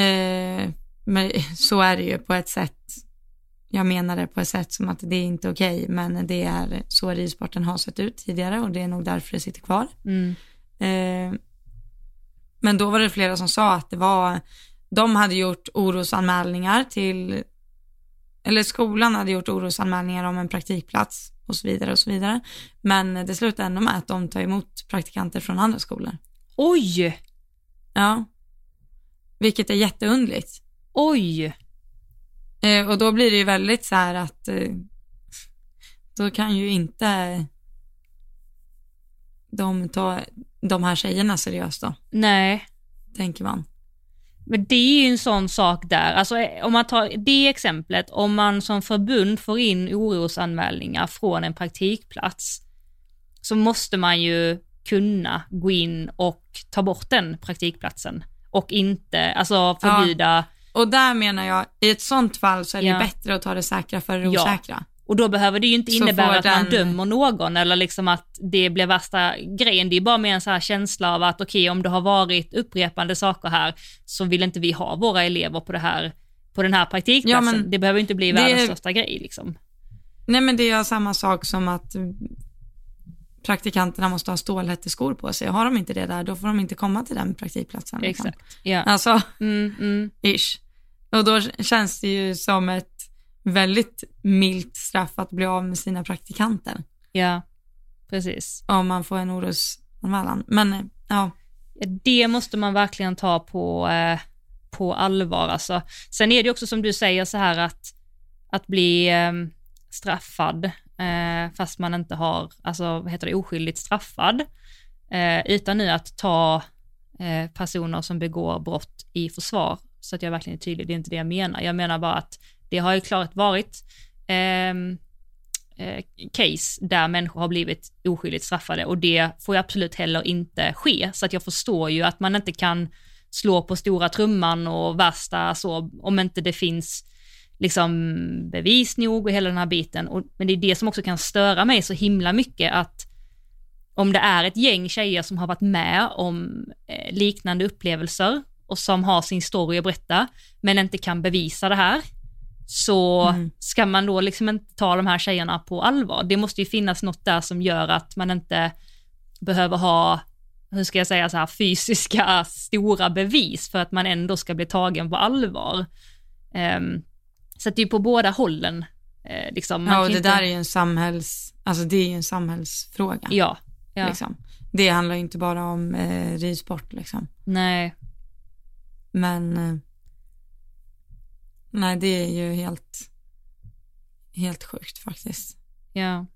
Eh, men så är det ju på ett sätt, jag menar det på ett sätt som att det är inte okej, men det är så ridsporten har sett ut tidigare och det är nog därför det sitter kvar. Mm. Eh, men då var det flera som sa att det var, de hade gjort orosanmälningar till, eller skolan hade gjort orosanmälningar om en praktikplats och så vidare och så vidare. Men det slutade ändå med att de tar emot praktikanter från andra skolor. Oj! Ja. Vilket är jätteundligt. Oj! Eh, och då blir det ju väldigt så här att eh, då kan ju inte de ta de här tjejerna seriöst då, Nej. tänker man. Men det är ju en sån sak där, alltså eh, om man tar det exemplet, om man som förbund får in orosanmälningar från en praktikplats, så måste man ju kunna gå in och ta bort den praktikplatsen och inte, alltså förbjuda, Och där menar jag, i ett sånt fall så är det Ja. bättre att ta det säkra för det Ja. osäkra. och då behöver det ju inte innebära att man den- dömer någon eller liksom att det blir värsta grejen, det är bara mer en så här känsla av att okej, om det har varit upprepande saker här så vill inte vi ha våra elever på det här på den här praktikplatsen. Ja, men det behöver inte bli det- världens största grej liksom. Nej men det är samma sak som att praktikanterna måste ha stålhätteskor på sig. Har de inte det där, då får de inte komma till den praktikplatsen. Liksom. Exakt. Ja. Alltså, Mm, mm. ish. Och då känns det ju som ett väldigt milt straff att bli av med sina praktikanter. ja, precis. Om man får en orosanmälan. Men eh, Ja, Det måste man verkligen ta på, eh, på allvar. Alltså. Sen är det också som du säger så här att, att bli eh, straffad eh, fast man inte har, alltså vad heter det, oskyldigt straffad, eh, utan nu att ta eh, personer som begår brott i försvar. Så att jag verkligen är tydlig, det är inte det jag menar. Jag menar bara att det har ju klart varit ehm, eh, case där människor har blivit oskyldigt straffade och det får ju absolut heller inte ske. Så att jag förstår ju att man inte kan slå på stora trumman och värsta så, om inte det finns liksom bevis nog och hela den här biten. Och, men det är det som också kan störa mig så himla mycket att om det är ett gäng tjejer som har varit med om eh, liknande upplevelser och som har sin story att berätta, men inte kan bevisa det här, så Mm. ska man då liksom inte ta de här tjejerna på allvar. Det måste ju finnas något där som gör att man inte behöver ha hur ska jag säga, så här fysiska stora bevis för att man ändå ska bli tagen på allvar. Um, så att det är på båda hållen. Eh, liksom, ja, och det inte... där är ju en samhälls, alltså det är en samhällsfråga. Ja. ja. Liksom. Det handlar ju inte bara om eh, ridsport liksom. Nej. Men eh, nej, det är ju helt, helt sjukt faktiskt. Ja.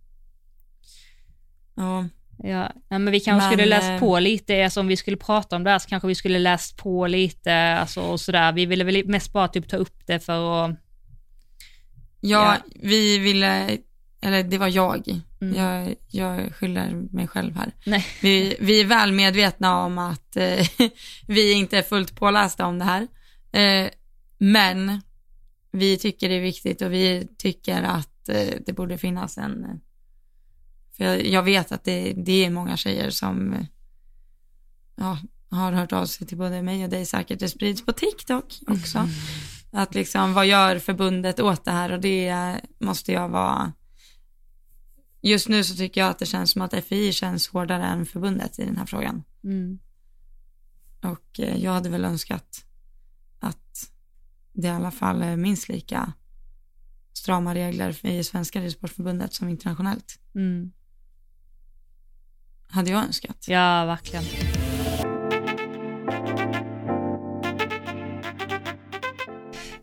Ja. Ja, ja men vi kanske Men, skulle läst eh, på lite, alltså om vi skulle prata om det här så kanske vi skulle läst på lite, alltså och sådär. Vi ville väl mest bara typ ta upp det för att, Ja, vi ville, eller det var jag. Mm. Jag, jag skyller mig själv här. nej, Vi, vi är väl medvetna om att eh, vi inte är fullt pålästa om det här. Eh, men vi tycker det är viktigt och vi tycker att eh, det borde finnas en... För jag, jag vet att det, det är många tjejer som ja, har hört av sig till både mig och dig säkert. Det sprids på TikTok också. Att liksom, vad gör förbundet åt det här? Och det måste jag vara... Just nu så tycker jag att det känns som att FI känns hårdare än förbundet i den här frågan. mm. Och eh, jag hade väl önskat att det i alla fall är minst lika strama regler i svenska ridsportförbundet som internationellt. Mm. Hade jag önskat. ja verkligen.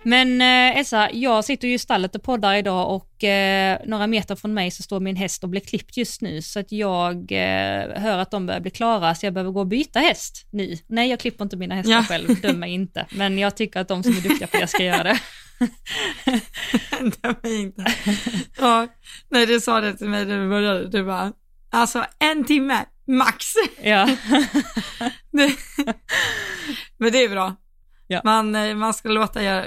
Men eh, Elsa, jag sitter ju i stallet och poddar idag och eh, några meter från mig så står min häst och blir klippt just nu så att jag eh, hör att de börjar bli klara så jag behöver gå och byta häst nu. Nej, jag klipper inte mina hästar Ja. själv, döm mig inte. Men jag tycker att de som är duktiga på det ska göra det. Ändra mig inte. Ja, när du sa det till mig när du började, du bara, alltså en timme, max. Ja. Det, men det är bra. Ja. Man, eh, man ska låta göra,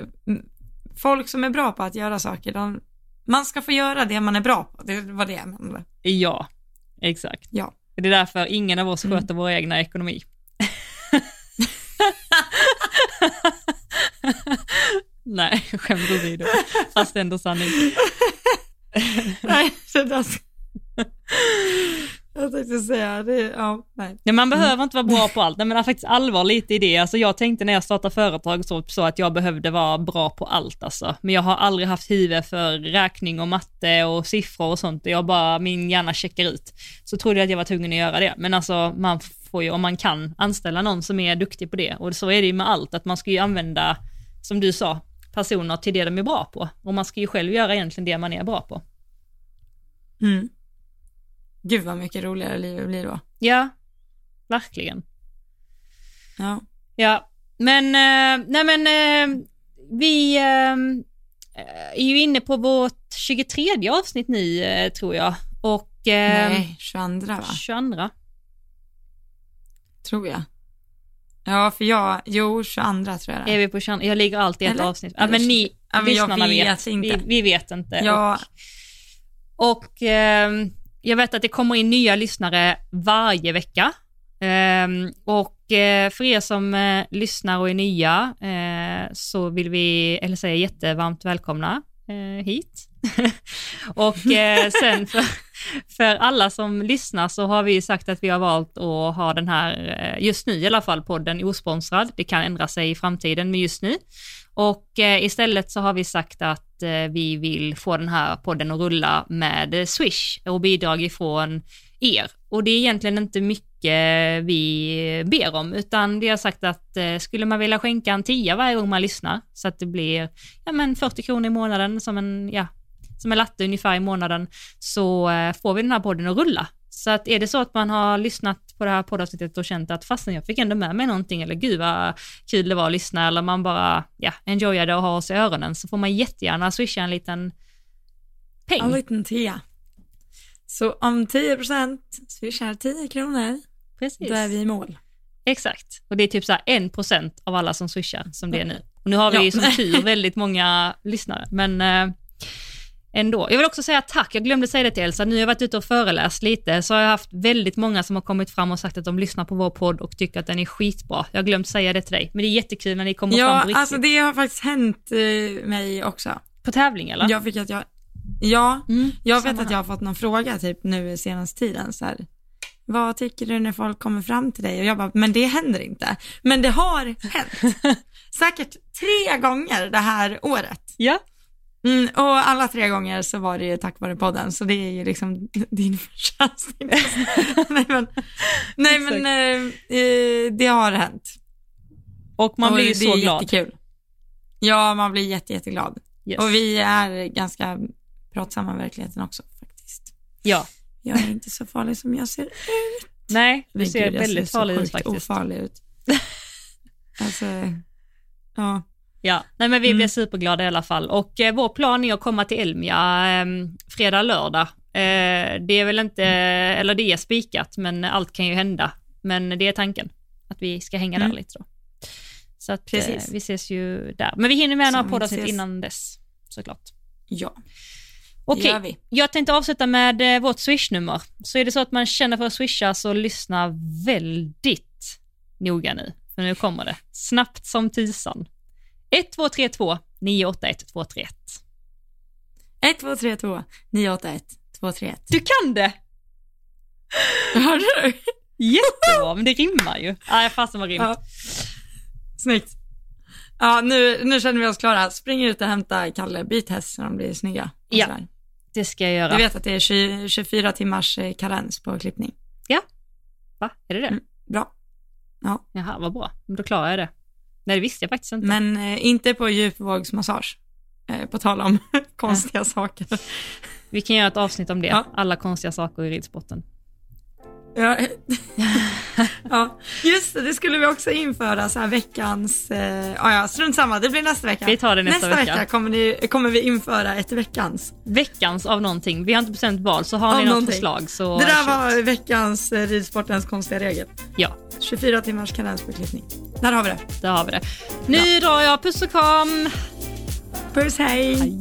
folk som är bra på att göra saker, de, man ska få göra det man är bra på. Det var det jag menade. ja, exakt. Ja. Det är därför ingen av oss Mm. sköter vår egna ekonomi. Nej, skämt åsido. Fast ändå sanning. Nej, det där. Jag tänkte säga det, ja, nej. Nej, man behöver inte vara bra på allt. Nej, men faktiskt allvar lite i det. Alltså, jag tänkte när jag startade företag så, så att jag behövde vara bra på allt. Alltså. Men jag har aldrig haft huvud för räkning och matte och siffror och sånt. Jag bara, min hjärna checkar ut. Så trodde jag att jag var tvungen att göra det. Men alltså, man får ju, om man kan, anställa någon som är duktig på det. Och så är det ju med allt, att man ska ju använda, som du sa, personer till det de är bra på. Och man ska ju själv göra egentligen det man är bra på. Mm. Gud vad mycket roligare livet blir då. Ja, verkligen. Ja. Ja, men, eh, nej men eh, vi eh, är ju inne på vårt 23 avsnitt nu eh, tror jag. Och eh, Nej, 22 va? 22. Tror jag. Ja, för jag, jo, 22 tror jag det Är vi på 22? Jag ligger alltid i ett Eller? avsnitt. Ja, men ni, Ja, men jag vet. vet inte. Vi, vi vet inte. Ja, Och, och eh, jag vet att det kommer in nya lyssnare varje vecka. Ehm, och eh, för er som eh, lyssnar och är nya eh, så vill vi, eller säga jättevarmt välkomna hit. och sen för, för alla som lyssnar så har vi sagt att vi har valt att ha den här, just nu i alla fall, podden osponsrad. Det kan ändra sig i framtiden, men just nu. Och eh, istället så har vi sagt att eh, vi vill få den här podden att rulla med eh, Swish och bidrag ifrån er. Och det är egentligen inte mycket vi ber om, utan vi har sagt att eh, skulle man vilja skänka en tia varje gång man lyssnar, så att det blir ja, men 40 kronor i månaden som en, ja, som en latte ungefär i månaden, så eh, får vi den här podden att rulla. Så att är det så att man har lyssnat på det här poddavsnittet och känt att fastän jag fick ändå med mig någonting, eller gud vad kul det var att lyssna, eller man bara ja, enjoyade att ha oss i öronen, så får man jättegärna swisha en liten peng. en liten tia. Så om 10% swishar 10 kronor, Precis. då är vi i mål. Exakt. Och det är typ så här 1% av alla som swishar som det är nu. Och nu har vi Ja. som tur väldigt många lyssnare, men eh, ändå. Jag vill också säga tack, jag glömde säga det till Elsa, nu har jag varit ute och föreläst lite, så har jag haft väldigt många som har kommit fram och sagt att de lyssnar på vår podd och tycker att den är skitbra. Jag har glömt säga det till dig, men det är jättekul när ni kommer fram Ja, på riktigt. alltså det har faktiskt hänt eh, mig också. På tävling eller? Jag fick att jag, ja, Mm, jag vet att här. jag har fått någon fråga typ nu senaste tiden så här. vad tycker du när folk kommer fram till dig? Och jag bara, men det händer inte. Men det har hänt. Säkert tre gånger det här året. Ja. Mm, och alla tre gånger så var det ju tack vare podden, så det är ju liksom din förtjänst. nej men, nej, men eh, eh, det har hänt. Och man blir ju och så det är glad. jättekul. Ja, man blir jätte, jätteglad. Yes. Och vi är ganska pratsamma i verkligheten också faktiskt. Ja. Jag är inte så farlig som jag ser ut. Nej, du ser gud, jag väldigt så farlig ut sjukt faktiskt. ofarlig ut. alltså, ja. Ja, nej men vi Mm. blir superglada i alla fall. Och eh, vår plan är att komma till Elmia eh, fredag, lördag. Eh, det är väl inte, eller det är spikat, men allt kan ju hända. Men det är tanken, att vi ska hänga Mm. där lite då. Så att eh, vi ses ju där. Men vi hinner med Så några poddavsnitt innan dess, såklart. Ja, Okej, vi. jag tänkte avsluta med eh, vårt swishnummer. Så är det så att man känner för att swisha så lyssna väldigt noga nu. För nu kommer det. Snabbt som tisan. 1232 981 231. 1, 2, 3, 2, 9, 8, 1, 2, 3, 1. Du kan det! Hörde du? Jättebra, men det rimmar ju. Nej, fasen vad rimt. Ja. Snyggt. Ja, nu, nu känner vi oss klara. Spring ut och hämta Kalle, byt häst så de blir snygga. Ja. sådär. Det ska jag göra. Du vet att det är 20, 24 timmars eh, karens på klippning. Va? Är det det? Mm. Bra. Jaha, vad bra. Då klarar jag det. Nej, det visste jag faktiskt inte. Men eh, inte på djupvågsmassage. Eh, på tal om konstiga saker. Vi kan göra ett avsnitt om det. Ja. Alla konstiga saker i ridsporten. Ja. ja, just det, det skulle vi också införa så här veckans, eh, ja, ja strunt samma, det blir nästa vecka. Vi tar det nästa nästa vecka. kommer, ni, kommer vi införa ett veckans. Veckans av någonting. Vi har inte bestämt val, så har Av ni något någonting. förslag så det där shoot. var veckans eh, ridsportens konstiga regel. Ja, 24 timmars karens på klippning. Där har vi det. där har vi det. Nu drar jag. Puss och kram! Puss, hej. Hej.